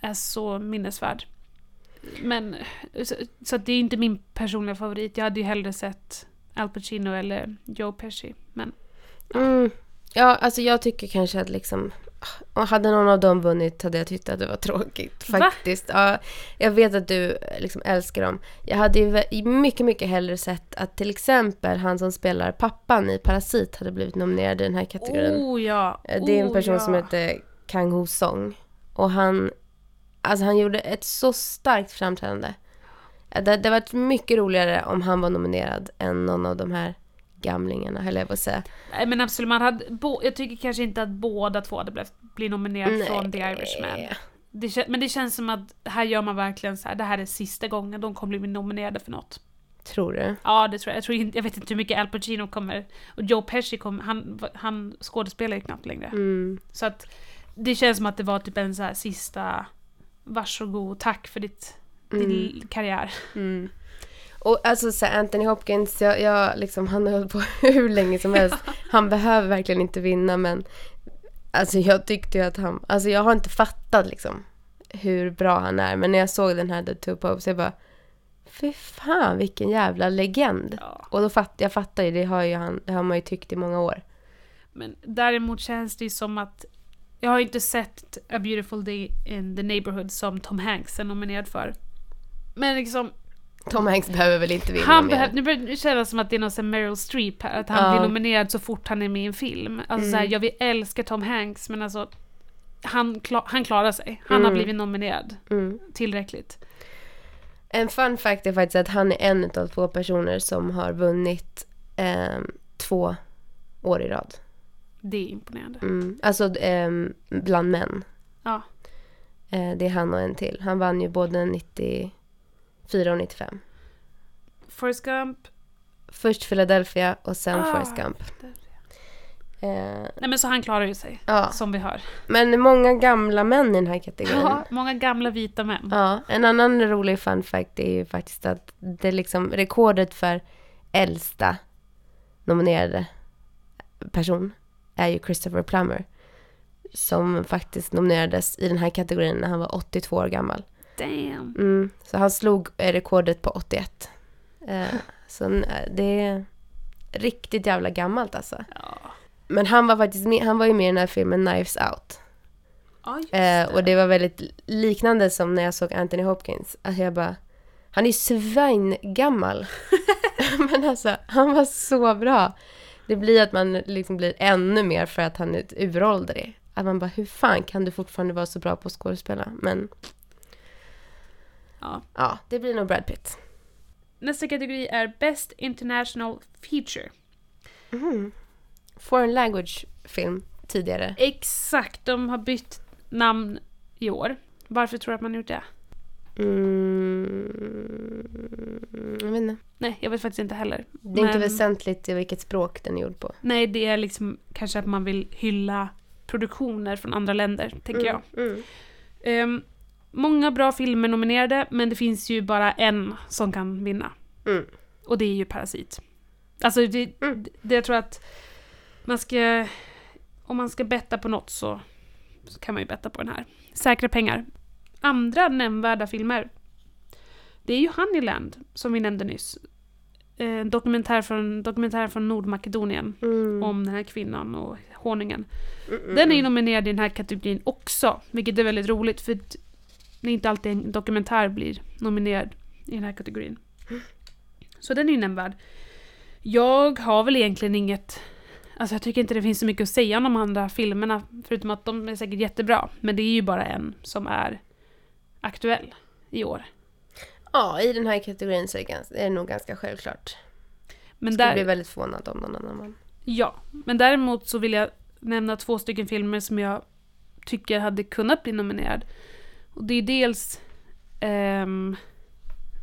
är så minnesvärd. Men, så, så att det är inte min personliga favorit. Jag hade ju hellre sett Al Pacino eller Joe Pesci. Men Mm. Ja, alltså jag tycker kanske att liksom... Och hade någon av dem vunnit hade jag tyckt att det var tråkigt Va? faktiskt. Ja, jag vet att du eh, liksom älskar dem. Jag hade ju mycket, mycket hellre sett att till exempel han som spelar pappan i Parasit hade blivit nominerad i den här kategorin. Oh ja! Eh, Det är en oh, person ja. som heter Kang Ho Song. Och han, alltså han gjorde ett så starkt framträdande. Det, det varit mycket roligare om han var nominerad än någon av de här gamlingarna, höll jag på att säga. Nej men absolut, man hade, bo, jag tycker kanske inte att båda två hade blivit bli nominerade Nej. från The Irishman. Det, men det känns som att här gör man verkligen så här, det här är sista gången de kommer bli nominerade för något. Tror du? Ja det tror jag. Jag, tror inte, jag vet inte hur mycket Al Pacino kommer, och Joe Pesci kommer, han, han skådespelar ju knappt längre. Mm. Så att det känns som att det var typ en så här sista, varsågod, tack för ditt, din karriär. Mm. Och alltså så Anthony Hopkins, jag, jag liksom, han har hållit på [laughs] hur länge som helst. Han behöver verkligen inte vinna men alltså jag tyckte ju att han, alltså jag har inte fattat liksom hur bra han är. Men när jag såg den här The Two Popes, jag bara fy fan vilken jävla legend. Ja. Och då fatt, jag fattar ju, det har, ju han, det har man ju tyckt i många år. Men däremot känns det ju som att jag har inte sett A Beautiful Day in the Neighborhood som Tom Hanks är nominerad för. Men liksom Tom Hanks behöver väl inte vinna han mer? Nu börjar det kännas som att det är någon Meryl Streep, här. att han ja. blir nominerad så fort han är med i en film. Alltså mm. så här, mm. jag älskar Tom Hanks men alltså han, klar, han klarar sig. Han mm. har blivit nominerad mm. tillräckligt. En fun fact är faktiskt att han är en av två personer som har vunnit eh, två år i rad. Det är imponerande. Mm. Alltså eh, bland män. Ja. Eh, det är han och en till. Han vann ju både 90 4,95. Forrest Gump. Först Philadelphia och sen ah, Forrest Gump. Eh, Nej men så han klarar ju sig, ja. som vi hör. Men många gamla män i den här kategorin. Ja, många gamla vita män. Ja, en annan rolig fun fact är ju faktiskt att det liksom, rekordet för äldsta nominerade person är ju Christopher Plummer. Som faktiskt nominerades i den här kategorin när han var 82 år gammal. Damn. Mm, så han slog eh, rekordet på 81. Eh, så eh, det är riktigt jävla gammalt alltså. Ja. Men han var faktiskt med, han var ju med i den här filmen Knives Out. Ja, just Eh, och det var väldigt liknande som när jag såg Anthony Hopkins. Att jag bara, han är svingammal. [laughs] Men alltså, han var så bra. Det blir att man liksom blir ännu mer för att han är uråldrig. Att man bara, hur fan kan du fortfarande vara så bra på att skådespela? Men Ja. ja, det blir nog Brad Pitt. Nästa kategori är Best International Feature. Foreign language film tidigare. Exakt, de har bytt namn i år. Varför tror du att man har gjort det? Mm, jag vet inte. Nej, jag vet faktiskt inte heller. Det är inte Men- väsentligt i vilket språk den är gjord på. Nej, det är liksom kanske att man vill hylla produktioner från andra länder, tänker jag. Mm. Ehm, många bra filmer nominerade, men det finns ju bara en som kan vinna. Mm. Och det är ju Parasit. Alltså, det, Mm. det jag tror att man ska... Om man ska betta på något så, så kan man ju betta på den här. Säkra pengar. Andra nämnvärda filmer. Det är ju Honeyland, som vi nämnde nyss. Eh, En dokumentär från, dokumentär från Nordmakedonien Mm. om den här kvinnan och honungen. Den är ju nominerad i den här kategorin också, vilket är väldigt roligt för det är inte alltid en dokumentär blir nominerad i den här kategorin. Så den är ju nämnvärd. Jag har väl egentligen inget... Alltså jag tycker inte det finns så mycket att säga om de andra filmerna, förutom att de är säkert jättebra. Men det är ju bara en som är aktuell i år. Ja, i den här kategorin så är det, ganska, är det nog ganska självklart. Men Skulle där, bli väldigt förvånad om någon annan vann. Ja, men däremot så vill jag nämna två stycken filmer som jag tycker hade kunnat bli nominerad. Och det är dels ehm,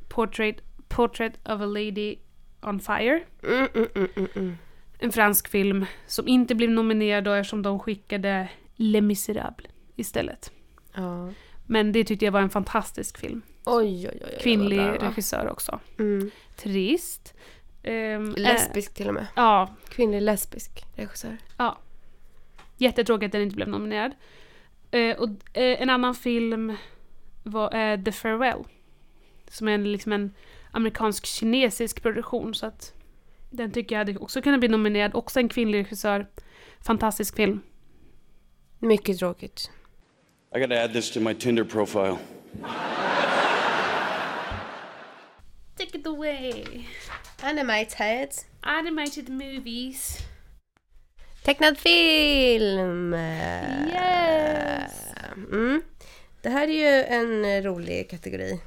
Portrait, Portrait of a Lady on Fire. Mm, mm, mm, mm, mm. En fransk film som inte blev nominerad då eftersom de skickade Les Misérables istället. Ja. Men det tyckte jag var en fantastisk film. Oj, oj, oj. Kvinnlig va? regissör också. Mm. Trist. Ehm, Lesbisk till och med. ja, Kvinnlig lesbisk regissör. Ja. Jättetråkigt att den inte blev nominerad. Eh, och eh, en annan film var eh, The Farewell. Som är en, liksom en amerikansk-kinesisk produktion. Så att den tycker jag hade också kunnat bli nominerad. Också en kvinnlig regissör. Fantastisk film. Mycket tråkigt. I gotta add this to my Tinder profile. Take it away. Animated. Animated movies. Tecknad film! Yes! Mm. Det här är ju en rolig kategori.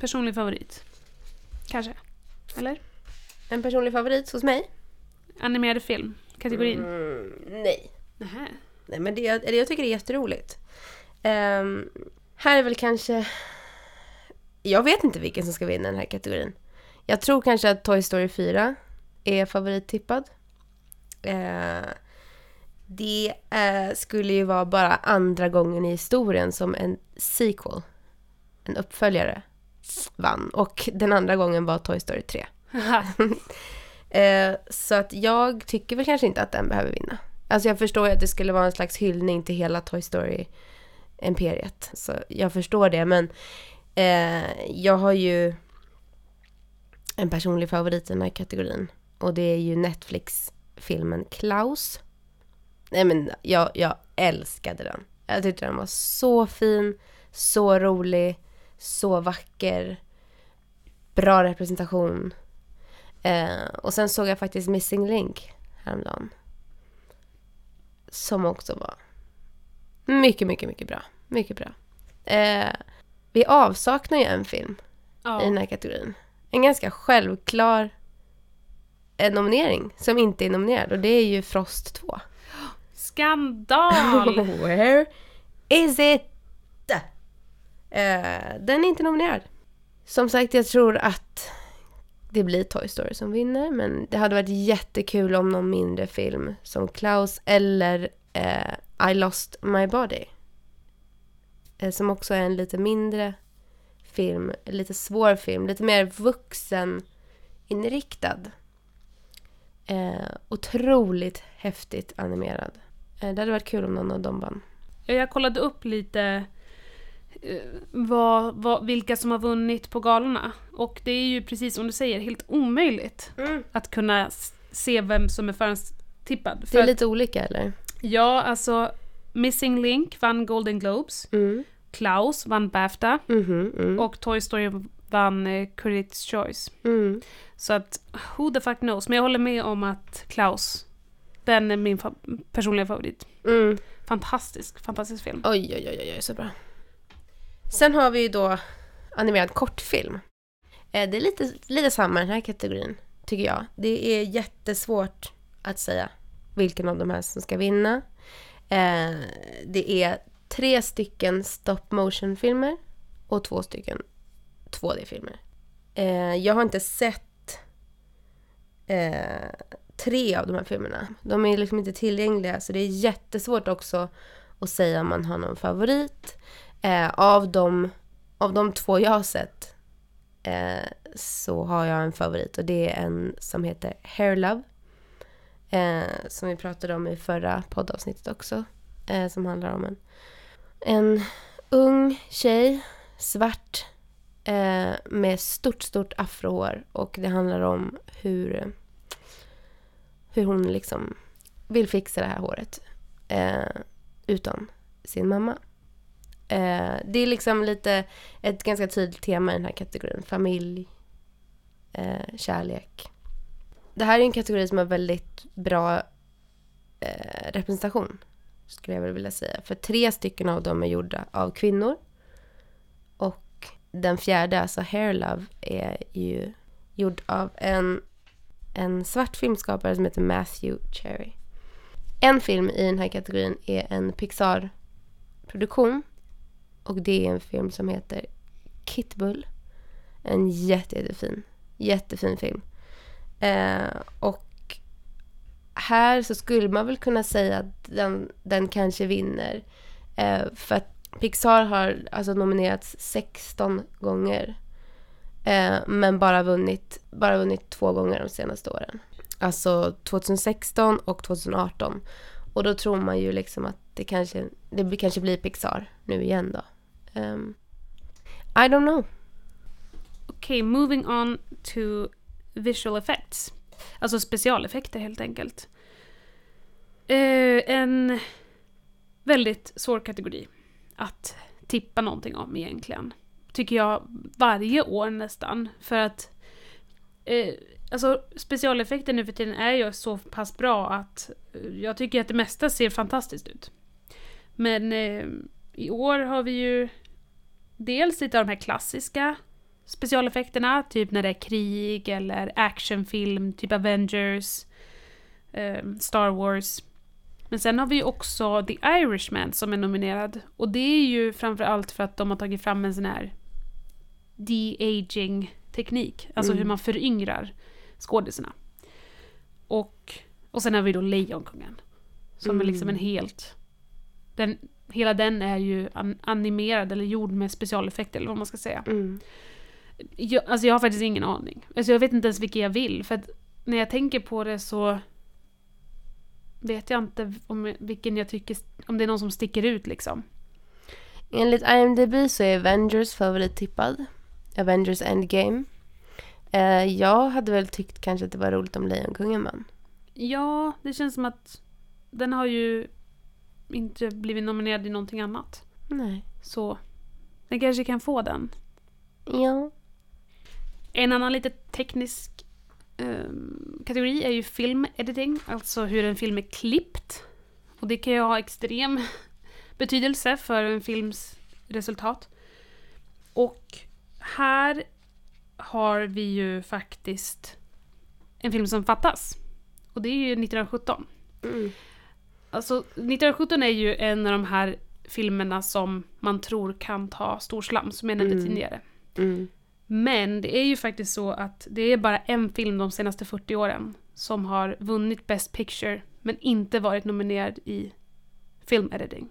Personlig favorit. Kanske. Eller? En personlig favorit hos mig? Animerad film. Kategorin. Mm, nej. Nähä. Nej, men det, jag tycker det är jätteroligt. Ehm, här är väl kanske... Jag vet inte vilken som ska vinna den här kategorin. Jag tror kanske att Toy Story 4 är favorittippad. Eh, det eh, skulle ju vara bara andra gången i historien som en sequel, en uppföljare, vann. Och den andra gången var Toy Story 3. [laughs] [laughs] Eh, så att jag tycker väl kanske inte att den behöver vinna. Alltså jag förstår ju att det skulle vara en slags hyllning till hela Toy Story-imperiet. Så jag förstår det, men eh, jag har ju en personlig favorit i den här kategorin. Och det är ju Netflix-filmen Klaus. Nej men jag, jag älskade den. Jag tyckte den var så fin, så rolig, så vacker. Bra representation. Eh, och sen såg jag faktiskt Missing Link häromdagen. Som också var mycket, mycket, mycket bra. Mycket bra. Eh, vi avsaknar ju en film Ja. i den här kategorin. En ganska självklar eh, nominering som inte är nominerad och det är ju Frost 2. Skandal! [laughs] Where is it? Eh, den är inte nominerad. Som sagt, jag tror att det blir Toy Story som vinner, men det hade varit jättekul om någon mindre film som Klaus eller eh, I lost my body. Eh, som också är en lite mindre film, lite svår film, lite mer vuxeninriktad. Eh, otroligt häftigt animerad. Eh, det hade varit kul om någon av dem vann. Ja, Jag kollade upp lite eh, vad, vad, vilka som har vunnit på galorna. Och det är ju precis som du säger helt omöjligt Mm. att kunna se vem som är tippad. För Det är att- lite olika eller? Ja, alltså Missing Link vann Golden Globes. Mm. Klaus vann Bafta. Mhm, mm. Och Toy Story vann eh, Critics' Choice. Mm. Så att, who the fuck knows. Men jag håller med om att Klaus, den är min fa- personliga favorit. Mm. Fantastisk, fantastisk film. Oj, oj, oj, oj, så bra. Sen har vi ju då animerad kortfilm. Eh, Det är lite, lite samma i den här kategorin, tycker jag. Det är jättesvårt att säga vilken av de här som ska vinna. Eh, Det är tre stycken stop motion-filmer och två stycken 2D-filmer. Eh, Jag har inte sett eh, tre av de här filmerna. De är liksom inte tillgängliga, så det är jättesvårt också att säga om man har någon favorit. Eh, av, de, av de två jag har sett eh, så har jag en favorit och det är en som heter Hair Love. Eh, som vi pratade om i förra poddavsnittet också. Eh, som handlar om en, en ung tjej, svart, eh, med stort, stort afrohår. Och det handlar om hur, hur hon liksom vill fixa det här håret. Eh, utan sin mamma. Eh, det är liksom lite ett ganska tydligt tema i den här kategorin. Familj, eh, kärlek. Det här är en kategori som har väldigt bra eh, representation, skulle jag väl vilja säga. För tre stycken av dem är gjorda av kvinnor. Den fjärde, alltså Hair Love, är ju gjord av en, en svart filmskapare som heter Matthew Cherry. En film i den här kategorin är en Pixar-produktion. Och det är en film som heter Kitbull. En jätte, jättefin, jättefin film. Eh, och här så skulle man väl kunna säga att den, den kanske vinner. Eh, för att Pixar har alltså nominerats 16 gånger. Eh, men bara vunnit, bara vunnit två gånger de senaste åren. Alltså 2016 och 2018. Och då tror man ju liksom att det kanske, det blir- kanske blir Pixar nu igen då. Um, I don't know. Okej, moving on to visual effects. Alltså specialeffekter helt enkelt. Uh, en väldigt svår kategori att tippa någonting om egentligen. Tycker jag varje år nästan. För att eh, alltså specialeffekter nu för tiden är ju så pass bra att eh, jag tycker att det mesta ser fantastiskt ut. Men eh, i år har vi ju dels lite av de här klassiska specialeffekterna, typ när det är krig eller actionfilm, typ Avengers, eh, Star Wars. Men sen har vi också The Irishman som är nominerad. Och det är ju framförallt för att de har tagit fram en sån här de-aging teknik. Alltså hur man föryngrar skådisarna. Och, och sen har vi då Lejonkungen. Som är liksom en helt... Den, hela den är ju an, animerad eller gjord med specialeffekter eller vad man ska säga. Mm. Jag, alltså jag har faktiskt ingen aning. Alltså jag vet inte ens vilka jag vill. För att när jag tänker på det så vet jag inte om vilken jag tycker, om det är någon som sticker ut liksom. Enligt IMDB så är Avengers favorittippad. Avengers Endgame. Eh, jag hade väl tyckt kanske att det var roligt om Lejonkungen vann. Ja, det känns som att den har ju inte blivit nominerad i någonting annat. Nej. Så den kanske kan få den. Ja. En annan lite teknisk ehm, kategori är ju filmediting, alltså hur en film är klippt. Och det kan ju ha extrem betydelse för en films resultat. Och här har vi ju faktiskt en film som fattas. Och det är ju 1917. Mm. Alltså 1917 är ju en av de här filmerna som man tror kan ta stor slam, som jag nämnde Mm. tidigare. Mm. Men det är ju faktiskt så att det är bara en film de senaste 40 åren som har vunnit Best Picture men inte varit nominerad i Film Editing.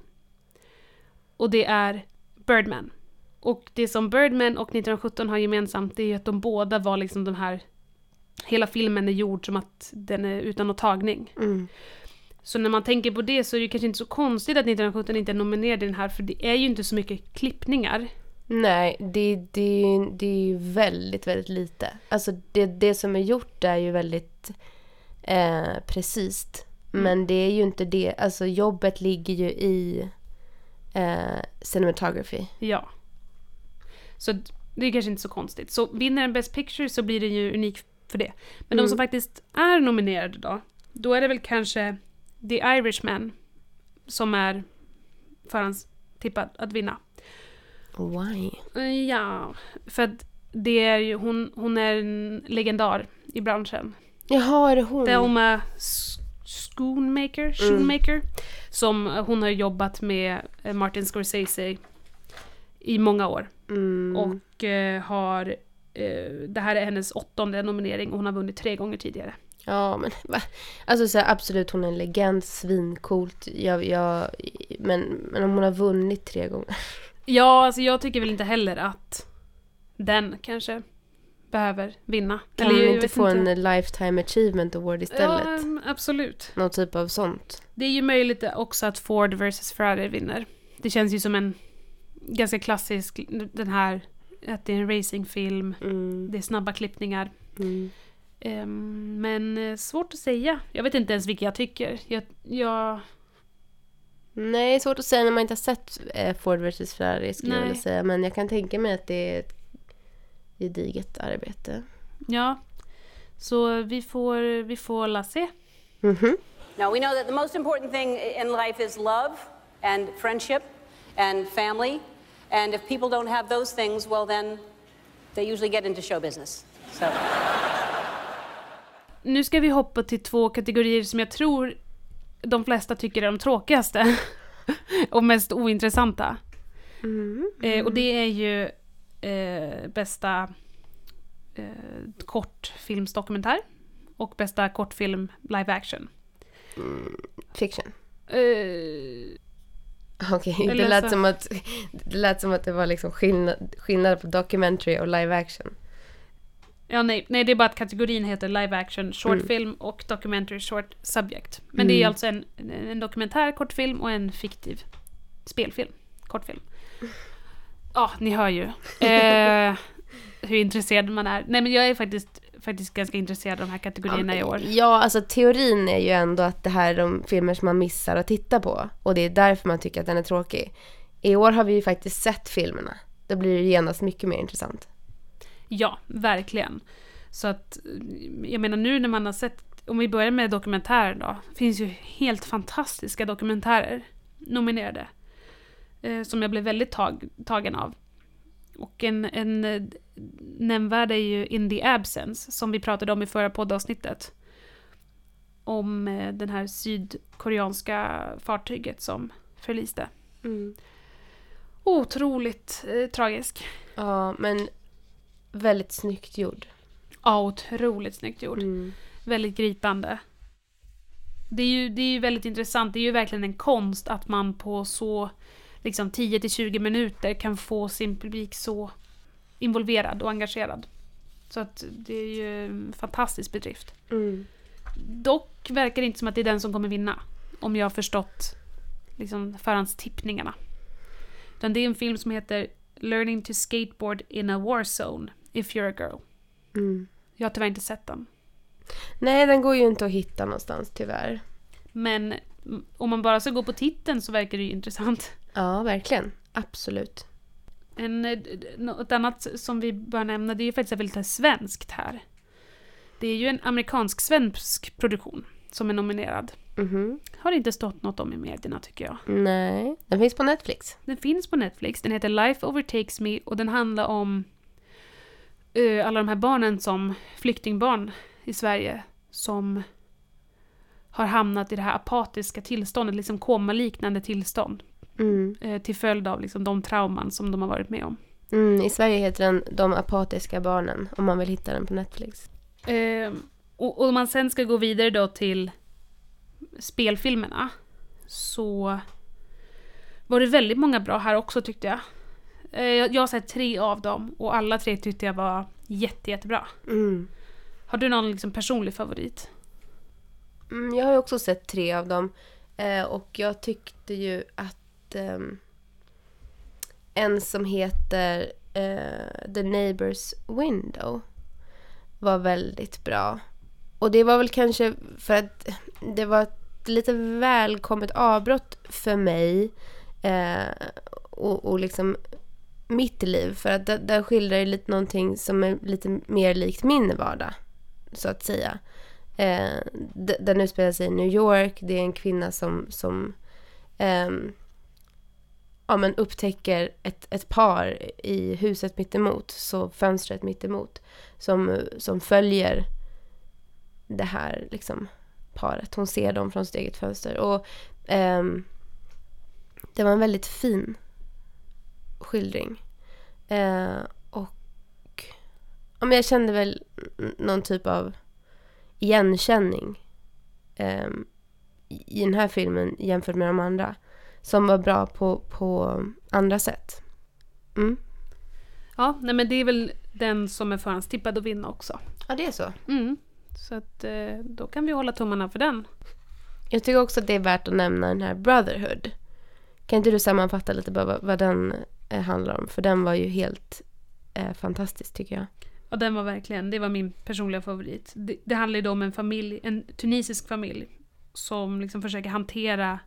Och det är Birdman. Och det som Birdman och 1917 har gemensamt det är ju att de båda var liksom de här Hela filmen är gjord som att den är utan någon tagning. Mm. Så när man tänker på det så är det kanske inte så konstigt att 1917 inte är nominerad i den här för det är ju inte så mycket klippningar. Nej, det, det, det är ju väldigt, väldigt lite. Alltså det, det som är gjort är ju väldigt eh, precis. Men det är ju inte det, alltså jobbet ligger ju i eh, cinematography. Ja. Så det är kanske inte så konstigt. Så vinner en Best Picture så blir det ju unik för det. Men de som faktiskt är nominerade då, då är det väl kanske The Irishman som är förhandstippad att vinna. Why? Ja, för att det är ju, hon, hon är en legendar i branschen. Jaha, är det hon? Thelma S- Schoonmaker, Schoonmaker som eh, hon har jobbat med eh, Martin Scorsese i många år. Mm. Och eh, har, eh, det här är hennes åttonde nominering och hon har vunnit tre gånger tidigare. Ja, men va? Alltså så här, absolut, hon är en legend, svincoolt. Jag, jag, men, men om hon har vunnit tre gånger. Ja, alltså jag tycker väl inte heller att den kanske behöver vinna. Kan Eller jag inte få en Lifetime Achievement Award istället? Mm, absolut. Någon typ av sånt. Det är ju möjligt också att Ford vs Ferrari vinner. Det känns ju som en ganska klassisk, den här, att det är en racingfilm, Mm. det är snabba klippningar. Mm. Ehm, men eh, svårt att säga. Jag vet inte ens vilka jag tycker. Jag, jag, Nej, svårt att säga när man inte har sett eh, Ford vs Ferrari skulle jag Nej. vilja säga. Men jag kan tänka mig att det är ett gediget arbete. ja. Så vi får, vi får la se. Mhm. Now, we know that the most important thing in life is love and friendship and family. And if people don't have those things, well, then they usually get into show business. So. Nu ska vi hoppa till två kategorier som jag tror de flesta tycker är de tråkigaste. [laughs] och mest ointressanta. Eh, och det är ju eh, bästa eh, kortfilmsdokumentär och bästa kortfilm live action. Fiction. Eh, Okej, det, Eller lät som att, det lät som att det var liksom skillnad, skillnad på documentary och live action. Ja, nej, nej, det är bara att kategorin heter live action short film och documentary short subject. Men det är alltså en, en dokumentär kortfilm och en fiktiv spelfilm kortfilm. Ja, ni hör ju. Eh, [laughs] hur intresserad man är. Nej men jag är faktiskt, faktiskt ganska intresserad av de här kategorierna i år. Ja, alltså teorin är ju ändå att det här är de filmer som man missar att titta på. Och det är därför man tycker att den är tråkig. I år har vi ju faktiskt sett filmerna. Då blir det genast mycket mer intressant. Ja, verkligen. Så att, jag menar nu när man har sett, om vi börjar med dokumentärer då, finns ju helt fantastiska dokumentärer nominerade. Eh, som jag blev väldigt tag, tagen av. Och en, en eh, nämnvärd är ju In the Absence, som vi pratade om i förra poddavsnittet. Om eh, den här sydkoreanska fartyget som förliste. Otroligt eh, tragisk. Ja, men väldigt snyggt gjord. Ja, otroligt snyggt gjord. Väldigt gripande. Det är, ju, det är ju väldigt intressant, det är ju verkligen en konst att man på så liksom 10-20 minuter kan få sin publik så involverad och engagerad. Så att det är ju en fantastisk bedrift. Dock verkar det inte som att det är den som kommer vinna. Om jag har förstått liksom förhandstippningarna. Utan det är en film som heter Learning to skateboard in a war zone if you're a girl. Jag har tyvärr inte sett den. Nej, den går ju inte att hitta någonstans tyvärr. Men mm, om man bara ska gå på titeln så verkar det ju intressant. Ja, verkligen. Absolut. En, något annat som vi bör nämna, det är ju faktiskt väldigt svenskt här. Det är ju en amerikansk-svensk produktion som är nominerad. Mhm. Har inte stått något om i medierna tycker jag. Nej, den finns på Netflix. Den finns på Netflix, den heter Life Overtakes Me och den handlar om alla de här barnen som flyktingbarn i Sverige som har hamnat i det här apatiska tillståndet, liksom komaliknande tillstånd. Mm. eh, till följd av liksom, de trauman som de har varit med om. Mm, I Sverige heter den De apatiska barnen, om man vill hitta den på Netflix. Eh, och och om man sen ska gå vidare då till spelfilmerna så var det väldigt många bra här också tyckte jag. Eh, jag har sett tre av dem och alla tre tyckte jag var jätte, jättebra. Mm. Har du någon liksom personlig favorit? Mm, jag har ju också sett tre av dem. Eh, och jag tyckte ju att ehm, en som heter eh, The Neighbors Window var väldigt bra. Och det var väl kanske för att det var ett lite välkommet avbrott för mig eh, och, och liksom mitt liv. För att den skildrar ju lite någonting som är lite mer likt min vardag, så att säga. Eh, den utspelar sig i New York. Det är en kvinna som, som eh, ja, men upptäcker ett, ett par i huset mittemot, så fönstret mittemot, som, som följer det här liksom, paret. Hon ser dem från sitt eget fönster. Och eh, det var en väldigt fin skildring. Eh, och ja, men jag kände väl någon typ av igenkänning ehm, i den här filmen jämfört med de andra. Som var bra på, på andra sätt. Mm. Ja, nej men det är väl den som är förhandstippad att vinna också. Ja, det är så. Mm. Så att eh, då kan vi hålla tummarna för den. Jag tycker också att det är värt att nämna den här Brotherhood. Kan inte du sammanfatta lite bara vad, vad den eh, handlar om? För den var ju helt eh, fantastisk tycker jag. Ja, den var verkligen, det var min personliga favorit. Det, det handlar ju då om en familj, en tunisisk familj som liksom försöker hantera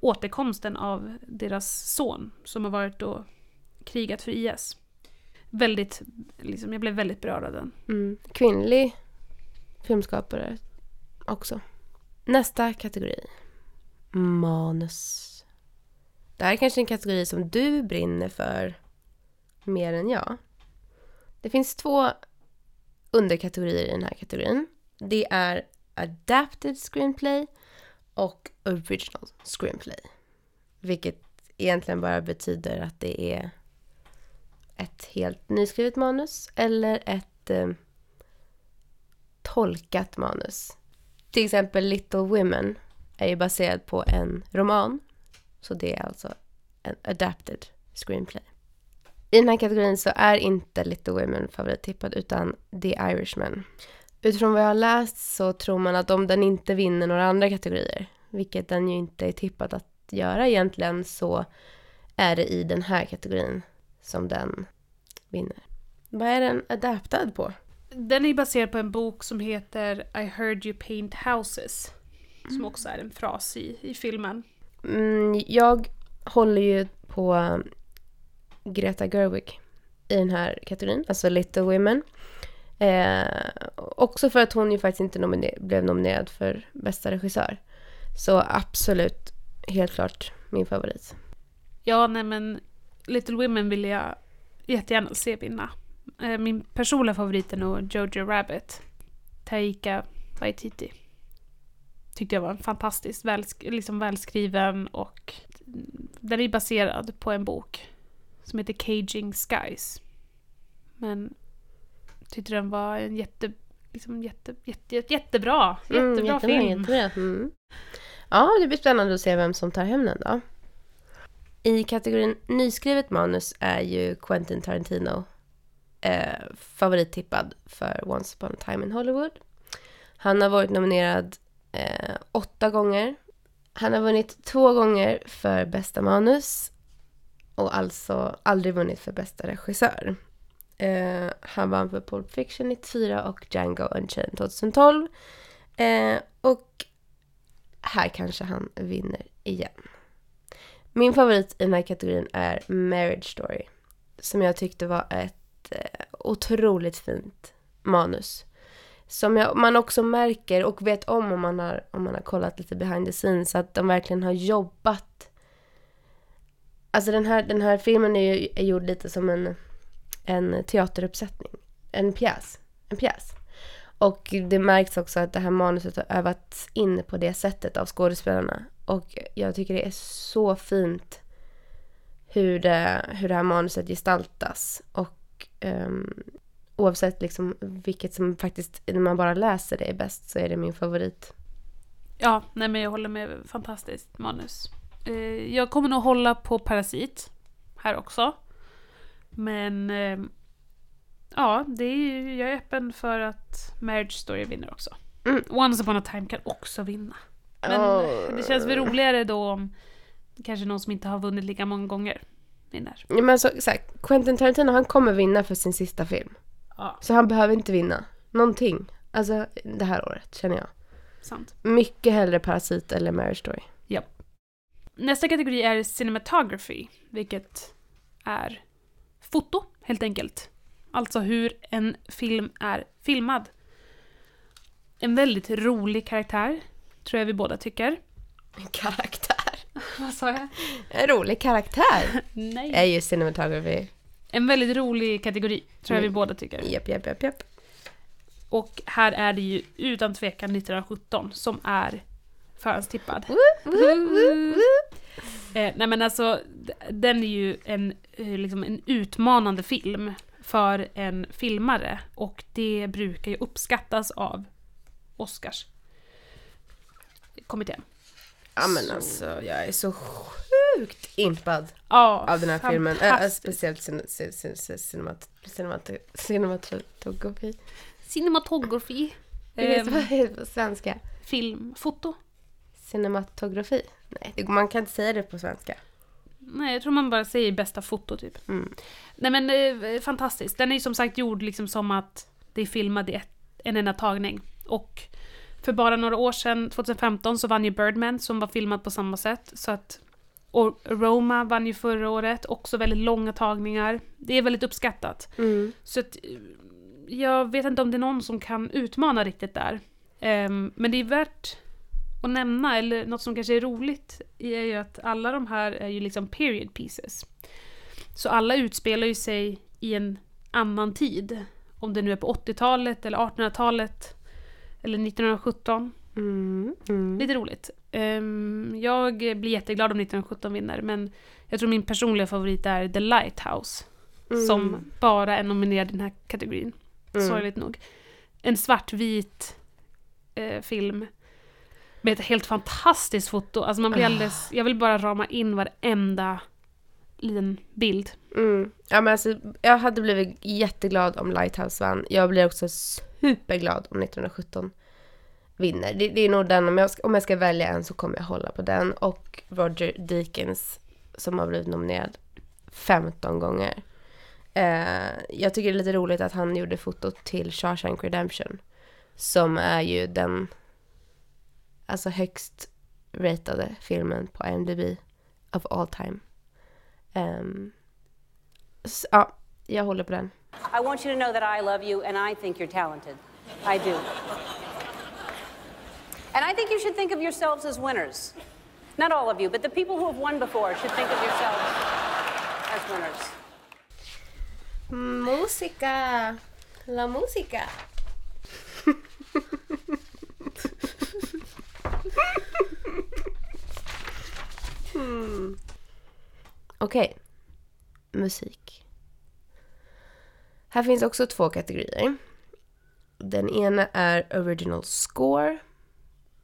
återkomsten av deras son som har varit och krigat för IS. Väldigt, liksom, jag blev väldigt berörd av den. Mm. Kvinnlig filmskapare också. Nästa kategori. Manus. Det här är kanske en kategori som du brinner för mer än jag. Det finns två underkategorier i den här kategorin. Det är Adapted Screenplay och Original Screenplay. Vilket egentligen bara betyder att det är ett helt nyskrivet manus eller ett eh, tolkat manus. Till exempel Little Women är ju baserad på en roman. Så det är alltså en adapted screenplay. I den här kategorin så är inte Little Women favorittippad utan The Irishman. Utifrån vad jag har läst så tror man att om den inte vinner några andra kategorier, vilket den ju inte är tippad att göra egentligen, så är det i den här kategorin som den vinner. Vad är den adaptad på? Den är baserad på en bok som heter I heard you paint houses. Som också är en fras i, i filmen. Mm, jag håller ju på Greta Gerwig i den här kategorin, alltså Little Women. Eh, också för att hon ju faktiskt inte nominer blev nominerad för bästa regissör. Så absolut, helt klart min favorit. Ja, nej men Little Women vill jag jättegärna se vinna. Eh, Min personliga favorit är nog Jojo Rabbit. Taika Waititi. Tyckte jag var fantastiskt välsk- liksom välskriven och den är baserad på en bok som heter Caging Skies. Men tyckte den var en jätte, liksom jätte, jätte, jätte, jättebra, jättebra Mm, jättebra, film. Jättebra. Mm. Ja, det blir spännande att se vem som tar hem den då. I kategorin nyskrivet manus är ju Quentin Tarantino eh, favorittippad för Once upon a time in Hollywood. Han har varit nominerad eh, åtta gånger. Han har vunnit två gånger för bästa manus och alltså aldrig vunnit för bästa regissör. Eh, han vann för Pulp Fiction 94 och Django Unchained 2012. Eh, och här kanske han vinner igen. Min favorit i den här kategorin är Marriage Story. Som jag tyckte var ett eh, otroligt fint manus. Som jag, man också märker och vet om om man, har, om man har kollat lite behind the scenes. Att de verkligen har jobbat. Alltså den här, den här filmen är ju är gjord lite som en, en teateruppsättning. En pjäs. En pjäs. Och det märks också att det här manuset har övats in på det sättet av skådespelarna. Och jag tycker det är så fint hur det, hur det här manuset gestaltas. Och um, oavsett liksom vilket som faktiskt, när man bara läser det är bäst, så är det min favorit. Ja, nej men jag håller med. Fantastiskt manus. Eh, jag kommer nog hålla på Parasit här också. Men eh, ja, det är, ju- jag är öppen för att Marriage Story vinner också. Mm. Once upon a time kan också vinna. Men Åh. det känns väl roligare då om kanske någon som inte har vunnit lika många gånger vinner. Ja, men så, så här, Quentin Tarantino han kommer vinna för sin sista film. Ja. Så han behöver inte vinna någonting. Alltså det här året känner jag. Sant. Mycket hellre Parasit eller Marriage Story. Nästa kategori är cinematography, vilket är foto helt enkelt. Alltså hur en film är filmad. En väldigt rolig karaktär, tror jag vi båda tycker. En karaktär. [laughs] Vad sa jag? En rolig karaktär [laughs] Nej. är ju cinematography. En väldigt rolig kategori, tror jag vi Mm. båda tycker. Japp, japp, japp, japp. Och här är det ju utan tvekan 1917 som är förhandstippad. Eh, nej men alltså, den är ju en, eh, liksom en utmanande film för en filmare och det brukar ju uppskattas av Oscars kommittén. Ja men alltså jag är så sjukt impad Ja, av den här filmen. Äh, speciellt cin- cin- cin- cin- cinemat cinemat cinematografi. Cinematografi. Ehm, vad det heter på svenska. film, foto. Cinematografi. Nej, det- man kan inte säga det på svenska. Nej, jag tror man bara säger bästa foto typ. Mm. Nej men eh, fantastiskt. Den är ju som sagt gjord liksom som att det är filmad i ett, en enda tagning. Och för bara några år sedan, 2015, så vann ju Birdman som var filmad på samma sätt. Så att, och Roma vann ju förra året, också väldigt långa tagningar. Det är väldigt uppskattat. Mm. Så att, jag vet inte om det är någon som kan utmana riktigt där. Ehm, men det är värt att nämna, eller något som kanske är roligt, är ju att alla de här är ju liksom period pieces. Så alla utspelar ju sig i en annan tid. Om det nu är på 80-talet eller 1800-talet eller 1917. Mm. Mm. Lite roligt. Ehm, jag blir jätteglad om 1917 vinner, men jag tror min personliga favorit är The Lighthouse. Som bara är nominerad i den här kategorin. Mm. Sorgligt nog. En svartvit eh, film. Med ett helt fantastiskt foto. Alltså man blir alldeles... Jag vill bara rama in varenda liten bild. Mm. Ja, men alltså, jag hade blivit jätteglad om Lighthouse vann. Jag blir också superglad om 1917 vinner. Det, det är nog den, om jag, ska, om jag ska välja en så kommer jag hålla på den. Och Roger Deakins som har blivit nominerad 15 gånger. Eh, jag tycker det är lite roligt att han gjorde fotot till Shawshank Redemption. Som är ju den alltså högst ratade filmen på IMDb of all time. Ehm, um, så, ja, jag håller på den. I want you to know that I love you and I think you're talented. I do. And I think you should think of yourselves as winners. Not all of you, but the people who have won before should think of yourselves as winners. Musica! La musica! hmm. Okej. Musik. Här finns också två kategorier. Den ena är original score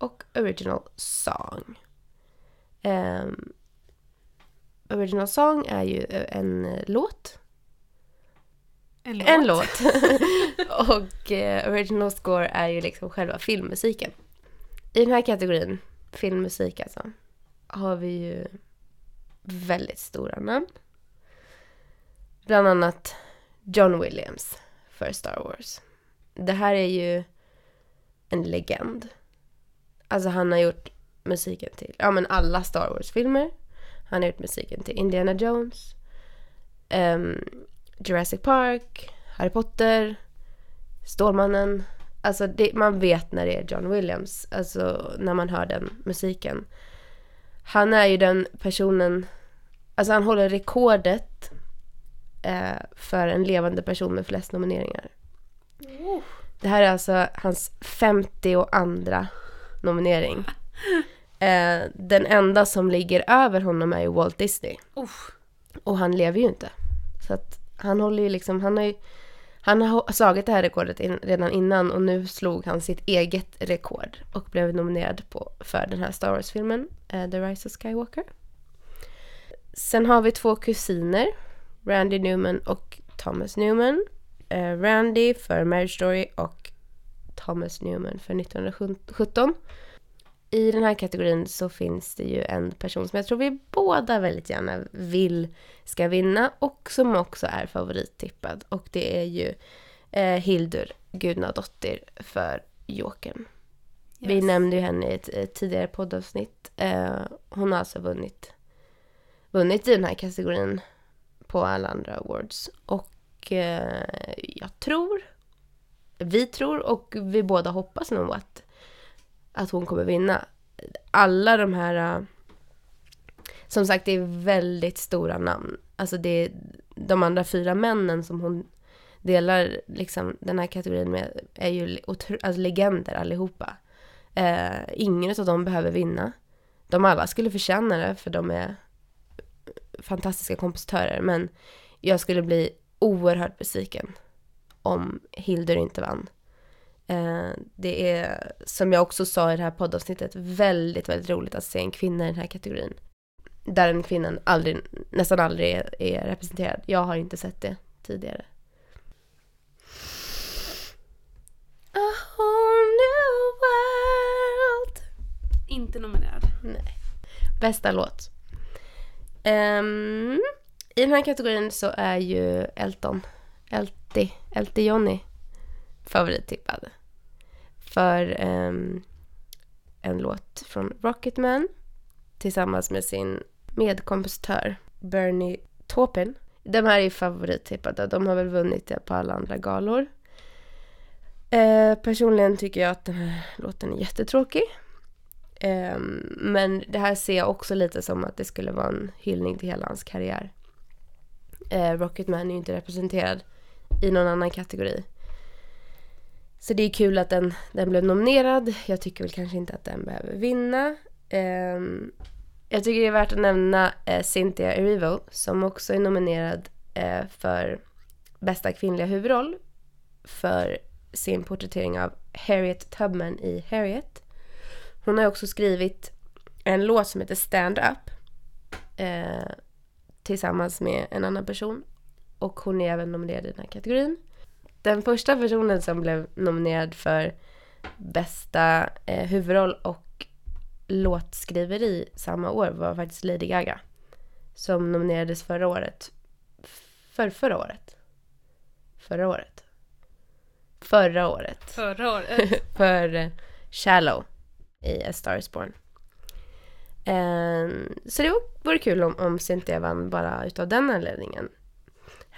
och original song. Ehm, original song är ju en eh, låt En låt. en låt. [laughs] och eh, original score är ju liksom själva filmmusiken. I den här kategorin, filmmusik alltså, har vi ju väldigt stora namn. Bland annat John Williams för Star Wars. Det här är ju en legend. Alltså han har gjort musiken till, ja men alla Star Wars-filmer. Han har gjort musiken till Indiana Jones. ehm, Jurassic Park, Harry Potter, Stålmannen. Alltså det, man vet när det är John Williams, alltså när man hör den musiken. Han är ju den personen, alltså han håller rekordet eh, för en levande person med flest nomineringar. Det här är alltså hans 52 andra nominering. Eh, den enda som ligger över honom är ju Walt Disney. Uff. Och han lever ju inte. Så att han håller ju liksom, han har ju, han har slagit det här rekordet in, redan innan och nu slog han sitt eget rekord och blev nominerad på, för den här Star Wars-filmen, eh, The Rise of Skywalker. Sen har vi två kusiner, Randy Newman och Thomas Newman. Eh, Randy för Marriage Story och Thomas Newman för 1917. I den här kategorin så finns det ju en person som jag tror vi båda väldigt gärna vill ska vinna och som också är favorittippad. Och det är ju eh, Hildur Gudnadottir för Jokern. Vi Yes. nämnde ju henne i ett, ett tidigare poddavsnitt. Eh, hon har alltså vunnit, vunnit i den här kategorin på alla andra awards. Och eh, jag tror, vi tror och vi båda hoppas nog att, att hon kommer vinna. Alla de här, äh, som sagt det är väldigt stora namn. Alltså det är de andra fyra männen som hon delar liksom den här kategorin med är ju alltså legender allihopa. Eh, ingen av dem behöver vinna. De alla skulle förtjäna det för de är fantastiska kompositörer. Men jag skulle bli oerhört besviken om Hildur inte vann. Eh, det är, som jag också sa i det här poddavsnittet, väldigt, väldigt roligt att se en kvinna i den här kategorin. Där en kvinnan aldrig, nästan aldrig är, är representerad. Jag har inte sett det tidigare. A whole new world. Inte nominerad. Nej. Bästa låt. Ehm, I den här kategorin så är ju Elton, Elti, Elti Johnny favorittippad. För um, en låt från Rocketman tillsammans med sin medkompositör Bernie Taupin. De här är favorittippade. De har väl vunnit det på alla andra galor. Eh, personligen tycker jag att den här låten är jättetråkig. Eh, men det här ser jag också lite som att det skulle vara en hyllning till hela hans karriär. Eh, Rocketman är ju inte representerad i någon annan kategori. Så det är kul att den, den blev nominerad. Jag tycker väl kanske inte att den behöver vinna. Ehm, jag tycker det är värt att nämna eh, Cynthia Erivo som också är nominerad eh, för bästa kvinnliga huvudroll för sin porträttering av Harriet Tubman i Harriet. Hon har ju också skrivit en låt som heter Stand Up eh, tillsammans med en annan person och hon är även nominerad i den här kategorin. Den första personen som blev nominerad för bästa eh, huvudroll och låtskriveri samma år var faktiskt Lady Gaga. Som nominerades förra året. För förra året? Förra året? Förra året. Förra året. [laughs] för eh, Shallow i A Star Is Born. Ehm, så det vore kul om, om Cynthia vann bara utav den anledningen.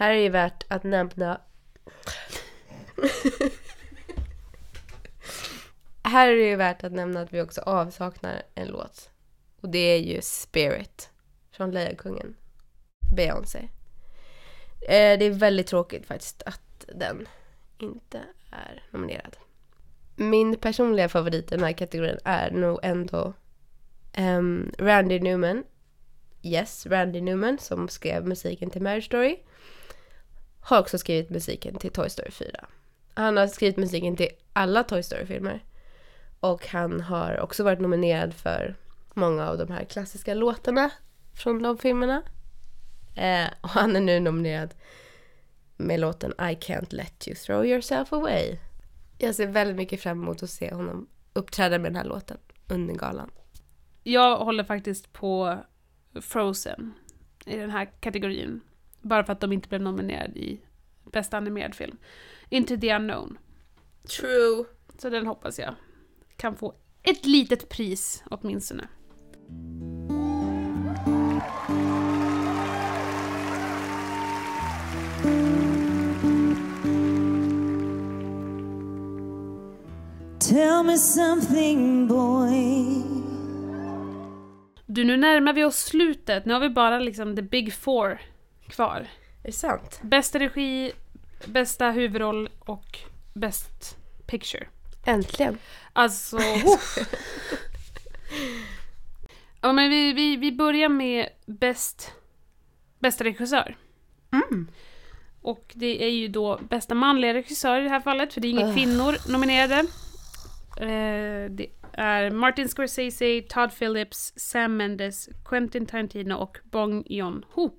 Här är det värt att nämna Här är det ju värt att nämna att vi också avsaknar en låt. Och det är ju Spirit från Lejonkungen. Beyoncé. Eh, det är väldigt tråkigt faktiskt att den inte är nominerad. Min personliga favorit i den här kategorin är nog ändå um, Randy Newman. Yes, Randy Newman som skrev musiken till Marriage Story. Har också skrivit musiken till Toy Story 4. Han har skrivit musiken till alla Toy Story-filmer. Och han har också varit nominerad för många av de här klassiska låtarna från de filmerna. Eh, och han är nu nominerad med låten I can't let you throw yourself away. Jag ser väldigt mycket fram emot att se honom uppträda med den här låten under galan. Jag håller faktiskt på Frozen i den här kategorin. Bara för att de inte blev nominerade i bästa animerad film. Into the unknown. True. Så den hoppas jag kan få ett litet pris åtminstone. Tell me something, boy. Du, nu närmar vi oss slutet. Nu har vi bara liksom the big four kvar. Är det sant? Bästa regi, bästa huvudroll och bäst picture. Äntligen. Alltså... [laughs] ja, men vi, vi, vi börjar med bäst, bästa regissör. Och det är ju då bästa manliga regissör i det här fallet, för det är inga Ugh. kvinnor nominerade. Eh, det är Martin Scorsese, Todd Phillips, Sam Mendes, Quentin Tarantino och Bong Joon-ho.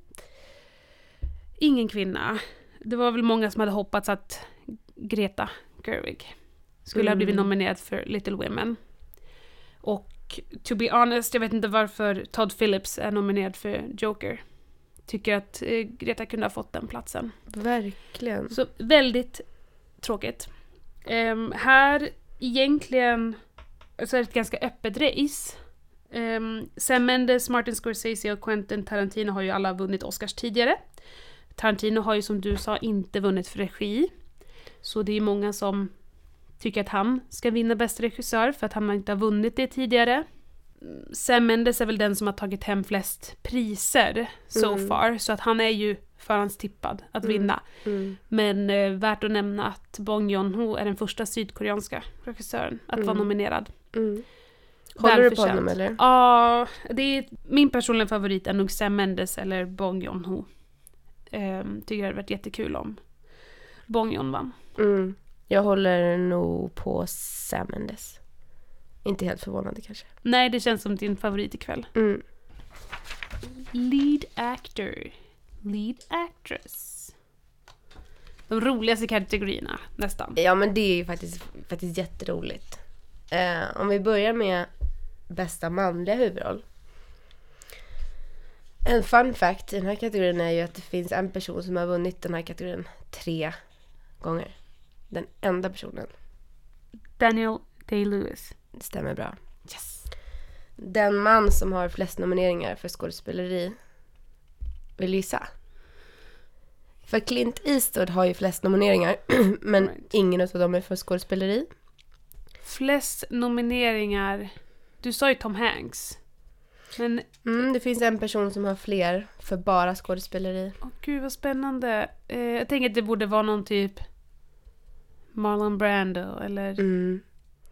Ingen kvinna. Det var väl många som hade hoppats att Greta Gerwig skulle ha blivit Mm. nominerad för Little Women. Och to be honest, jag vet inte varför Todd Phillips är nominerad för Joker. Tycker att eh, Greta kunde ha fått den platsen. Verkligen. Så väldigt tråkigt. Ehm, här egentligen så är det ett ganska öppet race. Um, Sam Mendes, Martin Scorsese och Quentin Tarantino har ju alla vunnit Oscars tidigare. Tarantino har ju som du sa inte vunnit för regi. Så det är många som tycker att han ska vinna bästa regissör för att han inte har vunnit det tidigare. Sam Mendes är väl den som har tagit hem flest priser so Mm. far, så att han är ju förhandstippad att vinna. Mm. Men eh, värt att nämna att Bong Joon-ho är den första sydkoreanska regissören att vara Mm. Mm. Håller du på honom eller? Ja, det är min personliga favorit är nog Sam Mendes eller Bong Joon-ho. Ehm, tycker det hade varit jättekul om Bong vann. Mm. Jag håller nog på Sam Mendes. Inte helt förvånande kanske. Nej, det känns som din favorit ikväll. Mm. Lead actor. Lead actress. De roligaste kategorierna, nästan. Ja men det är ju faktiskt, faktiskt jätteroligt. Eh, om vi börjar med bästa manliga huvudroll. En fun fact i den här kategorin är ju att det finns en person som har vunnit den här kategorin tre gånger. Den enda personen. Daniel Day-Lewis. Det stämmer bra. Yes! Den man som har flest nomineringar för skådespeleri. Vill gissa? För Clint Eastwood har ju flest nomineringar, [clears throat] men Right. ingen av dem är för skådespeleri. Flest nomineringar. Du sa ju Tom Hanks. Men, Mm, det finns en person som har fler för bara skådespeleri. åh gud vad spännande. Eh, jag tänker att det borde vara någon typ Marlon Brando eller... Mm.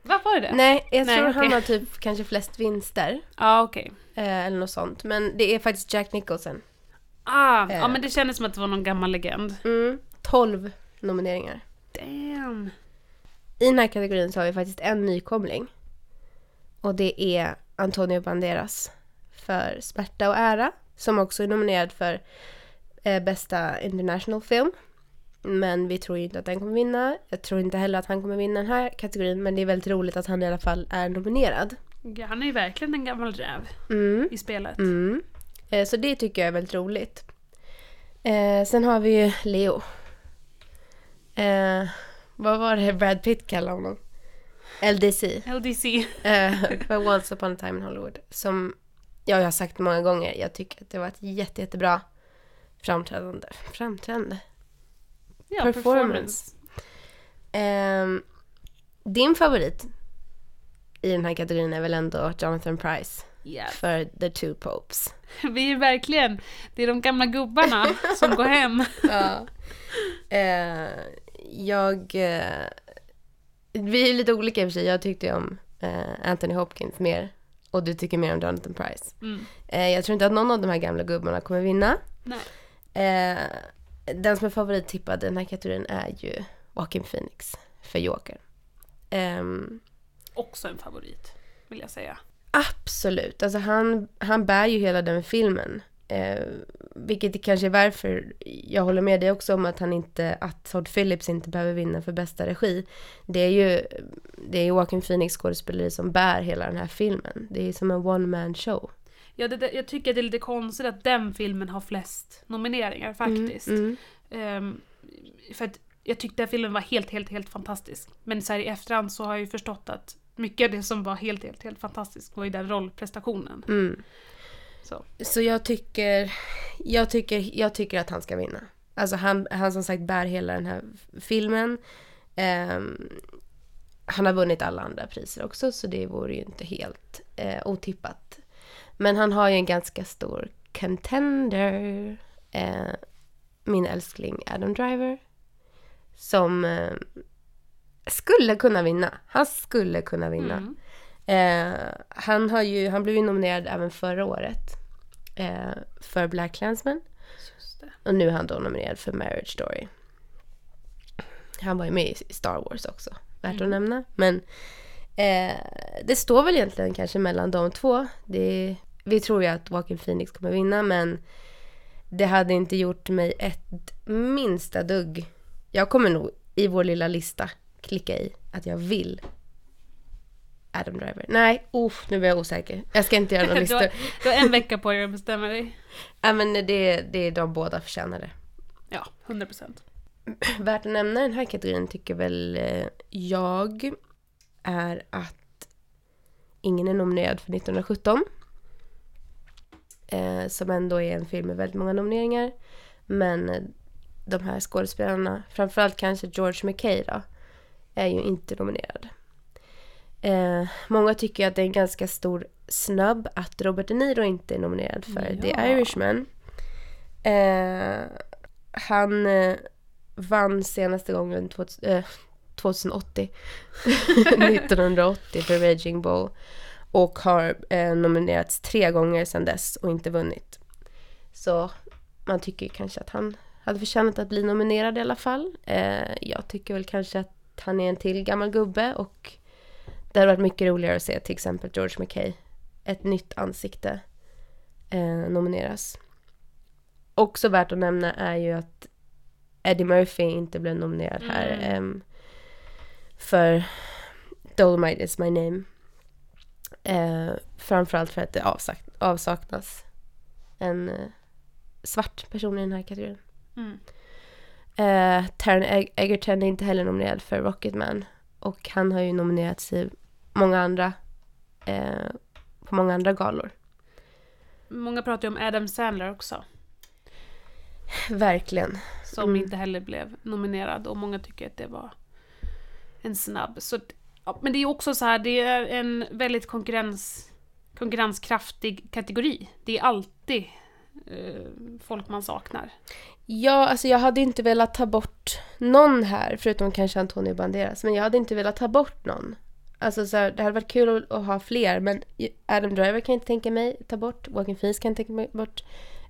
Vad var det? Nej, jag Nej, tror han okej. har typ kanske flest vinster. Ja, okej. Eh, eller något sånt. Men det är faktiskt Jack Nicholson. Ah, Eh. ja men det kändes som att det var någon gammal legend. Mm. 12 nomineringar. Damn. I den här kategorin så har vi faktiskt en nykomling. Och det är Antonio Banderas för Smärta och ära. Som också är nominerad för eh, bästa international film. Men vi tror ju inte att den kommer vinna. Jag tror inte heller att han kommer vinna den här kategorin. Men det är väldigt roligt att han i alla fall är nominerad. Ja, Han är ju verkligen en gammal räv Mm. i spelet. Mm. Eh, så det tycker jag är väldigt roligt. Eh, sen har vi ju Leo. Eh, vad var det Brad Pitt kallade honom? LDC. LDC. Eh, [laughs] för Once upon a time in Hollywood. Som jag har sagt många gånger. Jag tycker att det var ett jätte, jättebra framträdande. Framträdande? Ja, Performance. Ehm, din favorit i den här kategorin är väl ändå Jonathan Price Yes. för The Two Popes. [laughs] Vi är verkligen, det är de gamla gubbarna [laughs] som går hem. Ja. Eh, jag... Eh, vi är lite olika i och för sig. Jag tyckte ju om eh, Anthony Hopkins mer. Och du tycker mer om Jonathan Price. Mm. Eh, jag tror inte att någon av de här gamla gubbarna kommer vinna. Nej. Eh, den som är favorittippad i den här kategorin är ju Joaquin Phoenix för Joker. Ehm, Också en favorit, vill jag säga. Absolut, alltså han, han bär ju hela den filmen. Eh, vilket kanske är varför jag håller med dig också om att han inte, att Todd Phillips inte behöver vinna för bästa regi. Det är ju, det är Joaquin Phoenix skådespeleri som bär hela den här filmen. Det är som en one man show. Ja, det, det, jag tycker det är lite konstigt att den filmen har flest nomineringar faktiskt. Mm. Ehm, för att jag tyckte att filmen var helt, helt, helt fantastisk. Men så här i efterhand så har jag ju förstått att mycket av det som var helt, helt, helt fantastiskt var ju den rollprestationen. Mm. Så. Så jag tycker, jag tycker, jag tycker att han ska vinna. Alltså han, han som sagt bär hela den här filmen. Ehm, han har vunnit alla andra priser också så det vore ju inte helt eh, otippat. Men han har ju en ganska stor contender. Eh, min älskling Adam Driver. Som eh, skulle kunna vinna. Han skulle kunna vinna. Mm. Eh, han, har ju, han blev ju nominerad även förra året eh, för Black Klansman. Och nu är han då nominerad för Marriage Story. Han var ju med i Star Wars också, värt att nämna. Men eh, det står väl egentligen kanske mellan de två. Det, vi tror ju att Joaquin Phoenix kommer vinna, men det hade inte gjort mig ett minsta dugg. Jag kommer nog i vår lilla lista klicka i att jag vill Adam Driver. Nej, uff, nu blir jag osäker. Jag ska inte göra någon [laughs] Du lista. har, du har en vecka på dig att bestämma dig. Ja, men det, det är de båda förtjänade. Ja, 100 procent. [clears throat] Värt att nämna den här kategorin tycker väl eh, jag är att ingen är nominerad för 1917. Eh, som ändå är en film med väldigt många nomineringar. Men eh, de här skådespelarna, framförallt kanske George McKay då, är ju inte nominerad. Eh, många tycker att det är en ganska stor snubb att Robert De Niro inte är nominerad för The Ja. Irishman. Eh, han eh, vann senaste gången 2000, eh, 2080. 1980 [laughs] för Raging Bull. Och har eh, nominerats tre gånger sedan dess och inte vunnit. Så man tycker kanske att han hade förtjänat att bli nominerad i alla fall. Eh, jag tycker väl kanske att han är en till gammal gubbe och det hade varit mycket roligare att se till exempel George McKay, ett nytt ansikte, eh, nomineras. Också värt att nämna är ju att Eddie Murphy inte blev nominerad här em, för Dolomite is my name. Eh, framförallt för att det avsak- avsaknas en eh, svart person i den här kategorin. Mm. Eh, Taron Eg- Egerton är inte heller nominerad för Rocketman. Och han har ju nominerats i många andra, eh, på många andra galor. Många pratar ju om Adam Sandler också. Verkligen. Som Mm. inte heller blev nominerad och många tycker att det var en snabb. Så, ja, men det är också så här, det är en väldigt konkurrens, konkurrenskraftig kategori. Det är alltid eh, folk man saknar. Ja, alltså jag hade inte velat ta bort någon här, förutom kanske Antonio Banderas. Men jag hade inte velat ta bort någon. Alltså så här, det hade varit kul att, att ha fler, men Adam Driver kan jag inte tänka mig ta bort. Joaquin Phoenix kan jag tänka mig bort.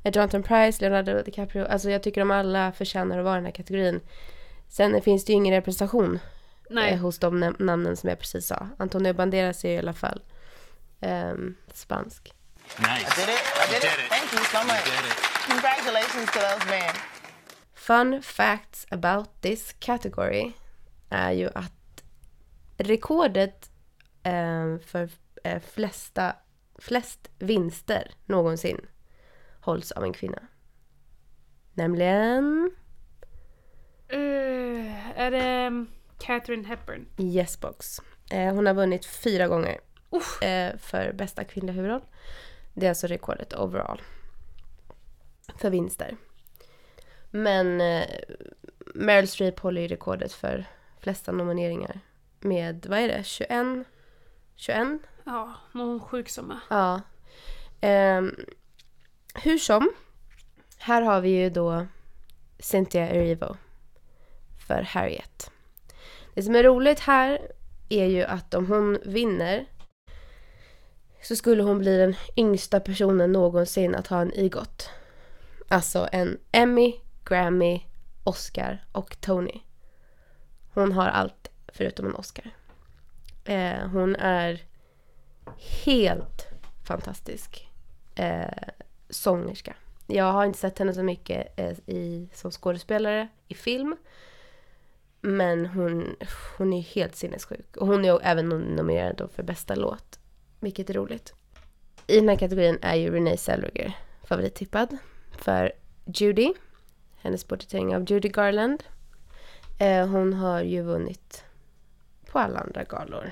Eh, Jonathan Price, Leonardo DiCaprio. Alltså jag tycker de alla förtjänar att vara i den här kategorin. Sen finns det ju ingen representation Nej, eh, hos de nam- namnen som jag precis sa. Antonio Banderas är i alla fall ehm, spansk. Nice. I did it. I did, it. Thank you so much. Congratulations to those men. Fun facts about this category är ju att rekordet eh, för eh, flesta, flest vinster någonsin hålls av en kvinna. Nämligen Eh, är det um, Catherine Hepburn? Yesbox. Eh, hon har vunnit fyra gånger eh, för bästa kvinnliga huvudroll. Det är alltså rekordet overall. För vinster. Men eh, Meryl Streep håller ju rekordet för flesta nomineringar. Med, vad är det, 21? 21? Ja, någon sjuk som är. Ja. Ehm, hur som. Här har vi ju då Cynthia Erivo för Harriet. Det som är roligt här är ju att om hon vinner så skulle hon bli den yngsta personen någonsin att ha en EGOT. Alltså en Emmy, Grammy, Oscar och Tony. Hon har allt förutom en Oscar. Eh, hon är helt fantastisk eh, sångerska. Jag har inte sett henne så mycket eh, i, som skådespelare i film. Men hon, hon är helt sinnessjuk. Och hon är även nominerad då för bästa låt. Vilket är roligt. I den här kategorin är ju Renee Zellweger favorittippad. För Judy. Hennes porträttering av Judy Garland. Eh, hon har ju vunnit på alla andra galor.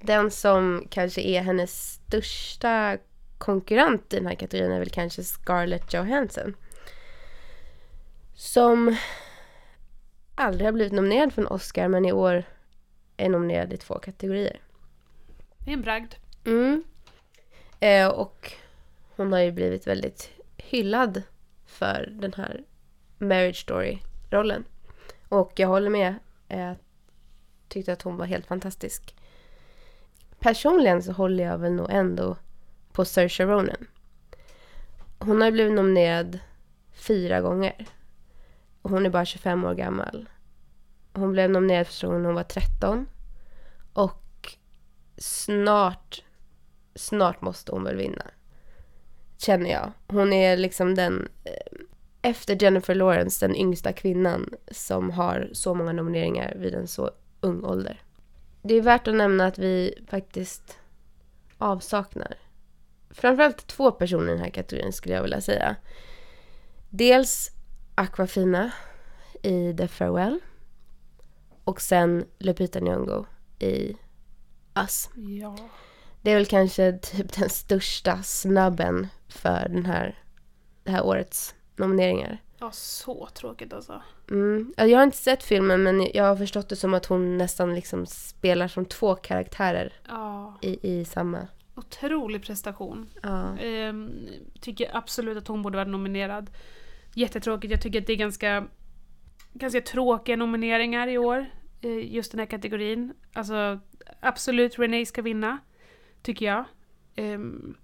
Den som kanske är hennes största konkurrent i den här kategorin är väl kanske Scarlett Johansson. Som aldrig har blivit nominerad för en Oscar men i år är nominerad i två kategorier. Det är en bragd. Mm. Eh, och hon har ju blivit väldigt hyllad för den här Marriage Story-rollen. Och jag håller med. Eh, Jag tyckte att hon var helt fantastisk. Personligen så håller jag väl nog ändå på Saoirse Ronan. Hon har ju blivit nominerad fyra gånger. Och hon är bara 25 år gammal. Hon blev nominerad första gången hon var 13. Och snart, snart måste hon väl vinna. Känner jag. Hon är liksom den, eh, efter Jennifer Lawrence, den yngsta kvinnan som har så många nomineringar vid en så ung ålder. Det är värt att nämna att vi faktiskt avsaknar framförallt två personer i den här kategorin skulle jag vilja säga. Dels Aquafina i The Farewell och sen Lupita Nyong'o i Us. Ja. Det är väl kanske typ den största snabben för den här, det här årets nomineringar. Ja, så tråkigt alltså. Mm. Ja, Jag har inte sett filmen men jag har förstått det som att hon nästan liksom spelar som två karaktärer Ja, i, i samma. otrolig prestation. Ja. Ehm, tycker absolut att hon borde vara nominerad. Jättetråkigt. Jag tycker att det är ganska, ganska tråkiga nomineringar i år. eh, Just den här kategorin. Alltså, absolut Renee ska vinna. Tycker jag. Ehm,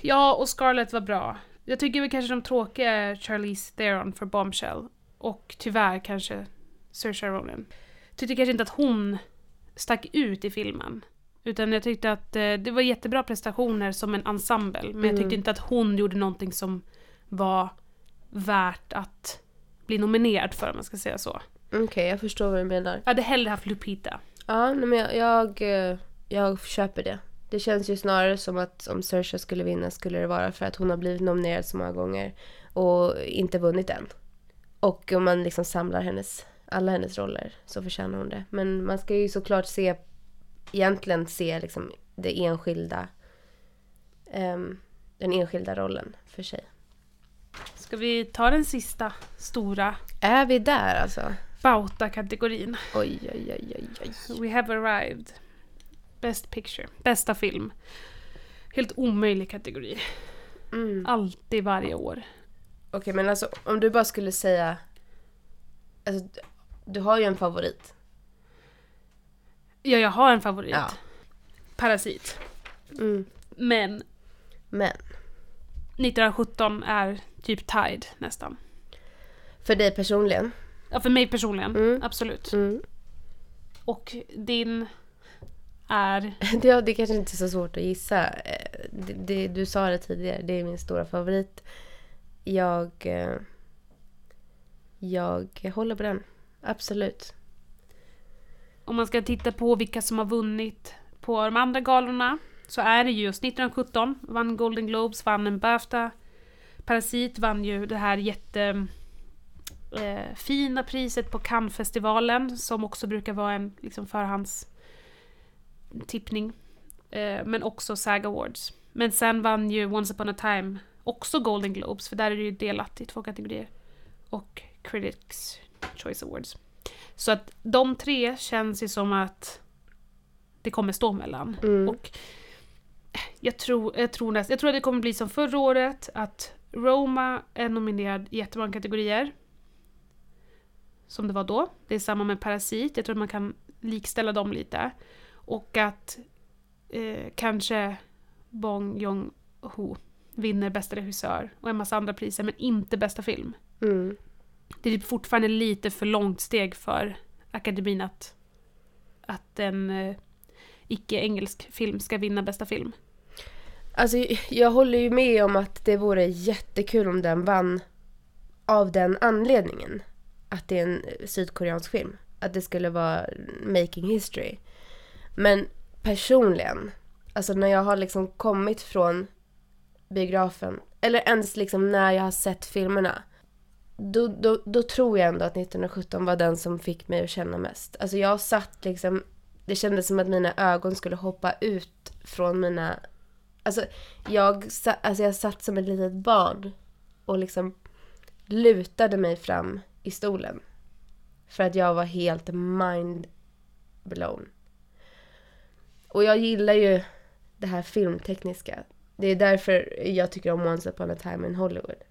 ja, och Scarlett var bra. Jag tycker väl kanske de tråkiga är Charlize Theron för Bombshell. Och tyvärr kanske Saoirse Ronan. Tyckte kanske inte att hon stack ut i filmen. Utan jag tyckte att eh, det var jättebra prestationer som en ensemble. Men jag tyckte inte att hon gjorde någonting som var värt att bli nominerad för om man ska säga så. Okej, jag förstår vad du menar. Jag hade hellre haft Lupita. Ja, men jag, jag, eh, jag köper det. Det känns ju snarare som att om Saoirse skulle vinna skulle det vara för att hon har blivit nominerad så många gånger och inte vunnit än. Och om man liksom samlar hennes, alla hennes roller så förtjänar hon det. Men man ska ju såklart se, egentligen se liksom det enskilda, ehm, den enskilda rollen för sig. Ska vi ta den sista stora Är vi där alltså? Bauta-kategorin? Oj, oj, oj, oj, oj. We have arrived. Best picture. Bästa film. Helt omöjlig kategori. Mm. Alltid varje år. Okej, men alltså om du bara skulle säga... Alltså, du- har ju en favorit. Ja, jag har en favorit. Ja. Parasit. Mm. Men Men 1917 är typ tied nästan. för dig personligen. Ja, för mig personligen. Mm. Absolut. Mm. Och din är... [laughs] Det, det kanske inte är så svårt att gissa. Eh, Det, det, du sa det tidigare, det är min stora favorit. Jag... eh, Jag håller på den. Absolut. Om man ska titta på vilka som har vunnit på de andra galorna så är det just 1917, vann Golden Globes, vann en Bafta. Parasit vann ju det här jätte eh, fina priset på Cannes-festivalen som också brukar vara en liksom, förhandstippning. Eh, men också SAG Awards. Men sen vann ju Once upon a time också Golden Globes för där är det ju delat i två kategorier. Och Critics Choice Awards. Så att de tre känns ju som att det kommer stå mellan. Mm. Och jag tror, jag, tror näst, jag tror att det kommer bli som förra året, att Roma är nominerad i jättemånga kategorier. Som det var då. Det är samma med Parasit, jag tror att man kan likställa dem lite. Och att eh, kanske Bong Joon-ho vinner bästa regissör och en massa andra priser, men inte bästa film. Mm. Det är typ fortfarande lite för långt steg för akademin att, att en eh, icke-engelsk film ska vinna bästa film. Alltså, jag håller ju med om att det vore jättekul om den vann av den anledningen. Att det är en sydkoreansk film. Att det skulle vara making history. Men personligen, alltså när jag har liksom kommit från biografen, eller ens liksom när jag har sett filmerna, då, då, då tror jag ändå att 1917 var den som fick mig att känna mest. Alltså jag satt liksom, det kändes som att mina ögon skulle hoppa ut från mina Alltså jag, alltså jag satt som ett litet barn och liksom lutade mig fram i stolen. För att jag var helt mind blown. Och jag gillar ju det här filmtekniska. Det är därför jag tycker om Once upon a time in Hollywood.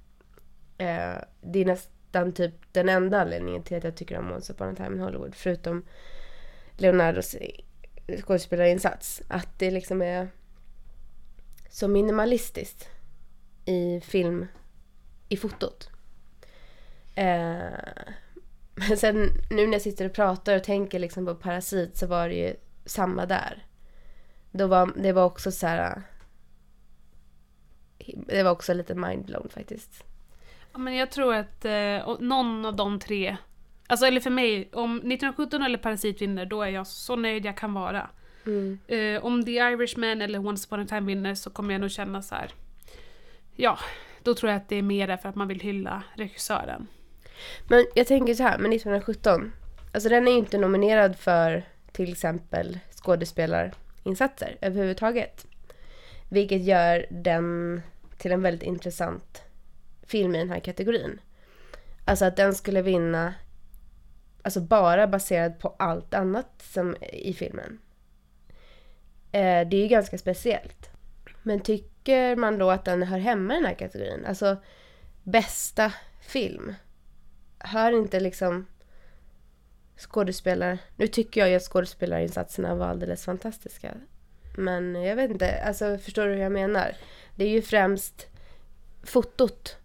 Eh, det är nästan typ den enda anledningen till att jag tycker om Once upon a time in Hollywood. Förutom Leonardos skådespelarinsats. Att det liksom är så minimalistiskt i film, i fotot. Eh, men sen nu när jag sitter och pratar och tänker liksom på Parasit så var det ju samma där. Då var, det var också så här... Det var också lite mindblown faktiskt. Ja, men jag tror att eh, någon av de tre, alltså eller för mig, om 1917 eller Parasit vinner då är jag så nöjd jag kan vara. Mm. Eh, om The Irishman eller Once upon a time vinner så kommer jag nog känna så här. Ja, då tror jag att det är mer därför att man vill hylla regissören. Men jag tänker så här, med 1917. Alltså den är ju inte nominerad för till exempel skådespelarinsats insatser överhuvudtaget. Vilket gör den till en väldigt intressant film i den här kategorin. Alltså att den skulle vinna alltså bara baserad på allt annat som i filmen. Eh, det är ju ganska speciellt. Men tycker man då att den hör hemma i den här kategorin? Alltså bästa film. Hör inte liksom skådespelare... Nu tycker jag ju att skådespelarinsatserna var alldeles fantastiska. Men jag vet inte, alltså förstår du hur jag menar? Det är ju främst fotot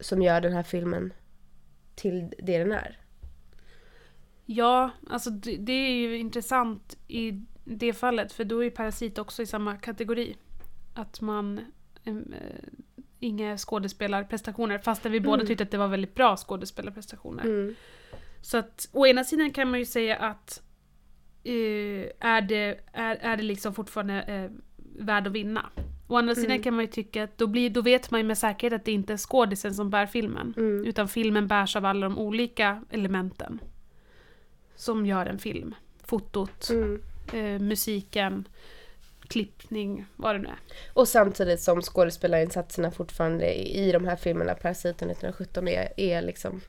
som gör den här filmen till det den är. Ja, alltså det, det är ju intressant i det fallet för då är ju Parasit också i samma kategori. Att man... Äh, inga skådespelarprestationer fastän vi båda Mm. tyckte att det var väldigt bra skådespelarprestationer. Mm. Så att å ena sidan kan man ju säga att eh, är, det, är, är det liksom fortfarande eh, värd att vinna. Å andra sidan Mm. kan man ju tycka att då, blir, då vet man ju med säkerhet att det inte är skådisen som bär filmen. Mm. Utan filmen bärs av alla de olika elementen. Som gör en film. Fotot, Mm. eh, musiken, klippning, vad det nu är. Och samtidigt som skådespelarinsatserna fortfarande i de här filmerna, Parasiten 1917, är, är liksom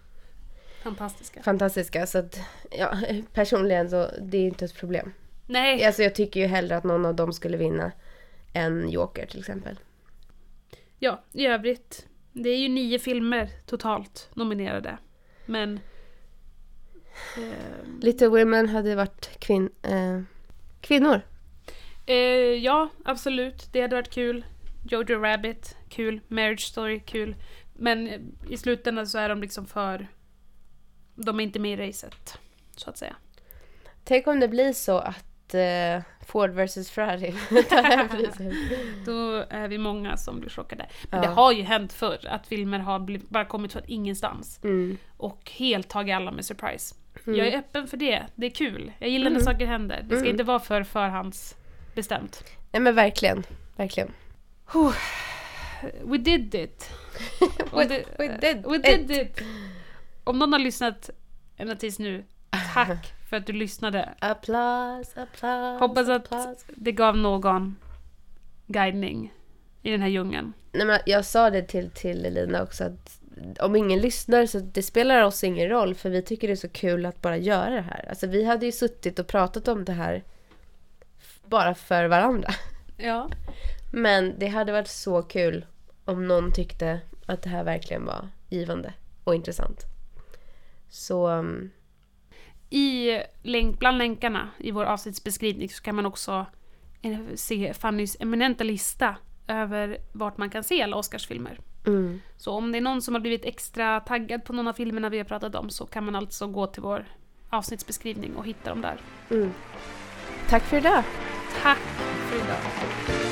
Fantastiska. fantastiska. Så att, ja, personligen så, det är inte ett problem. Nej, Alltså jag tycker ju hellre att någon av dem skulle vinna än Joker till exempel. ja, i övrigt. Det är ju nio filmer totalt nominerade. Men... ehm, Little Women hade varit kvin, eh, kvinnor. Eh, ja, absolut. Det hade varit kul. Jojo Rabbit, kul. Marriage Story, kul. Men eh, i slutändan så är de liksom för... De är inte med i racet, så att säga. Tänk om det blir så att eh, Ford vs Ferrari [laughs] tar hem priset. [laughs] Då är vi många som blir chockade. Men Ja. det har ju hänt förr att filmer har blivit, bara kommit från ingenstans. Mm. Och helt tagit alla med surprise. Mm. Jag är öppen för det. Det är kul. Jag gillar när Mm. saker händer. Det ska Mm. inte vara för förhandsbestämt. Nej men verkligen, verkligen. We did it! [laughs] We- we did we did it! Om någon har lyssnat ända tills nu, tack [laughs] för att du lyssnade. Applås, applås, Hoppas att applås. det gav någon guidning i den här djungeln. Nej, men jag sa det till, till Elina också att om ingen lyssnar så det spelar oss ingen roll för vi tycker det är så kul att bara göra det här. Alltså vi hade ju suttit och pratat om det här bara för varandra. Ja. Men det hade varit så kul om någon tyckte att det här verkligen var givande och intressant. Så um, I länk, bland länkarna i vår avsnittsbeskrivning så kan man också eh, se Fannys eminenta lista över vart man kan se alla Oscarsfilmer. mm. Så om det är någon som har blivit extra taggad på någon av filmerna vi har pratat om så kan man alltså gå till vår avsnittsbeskrivning och hitta dem där. Mm. tack för idag! Tack för idag!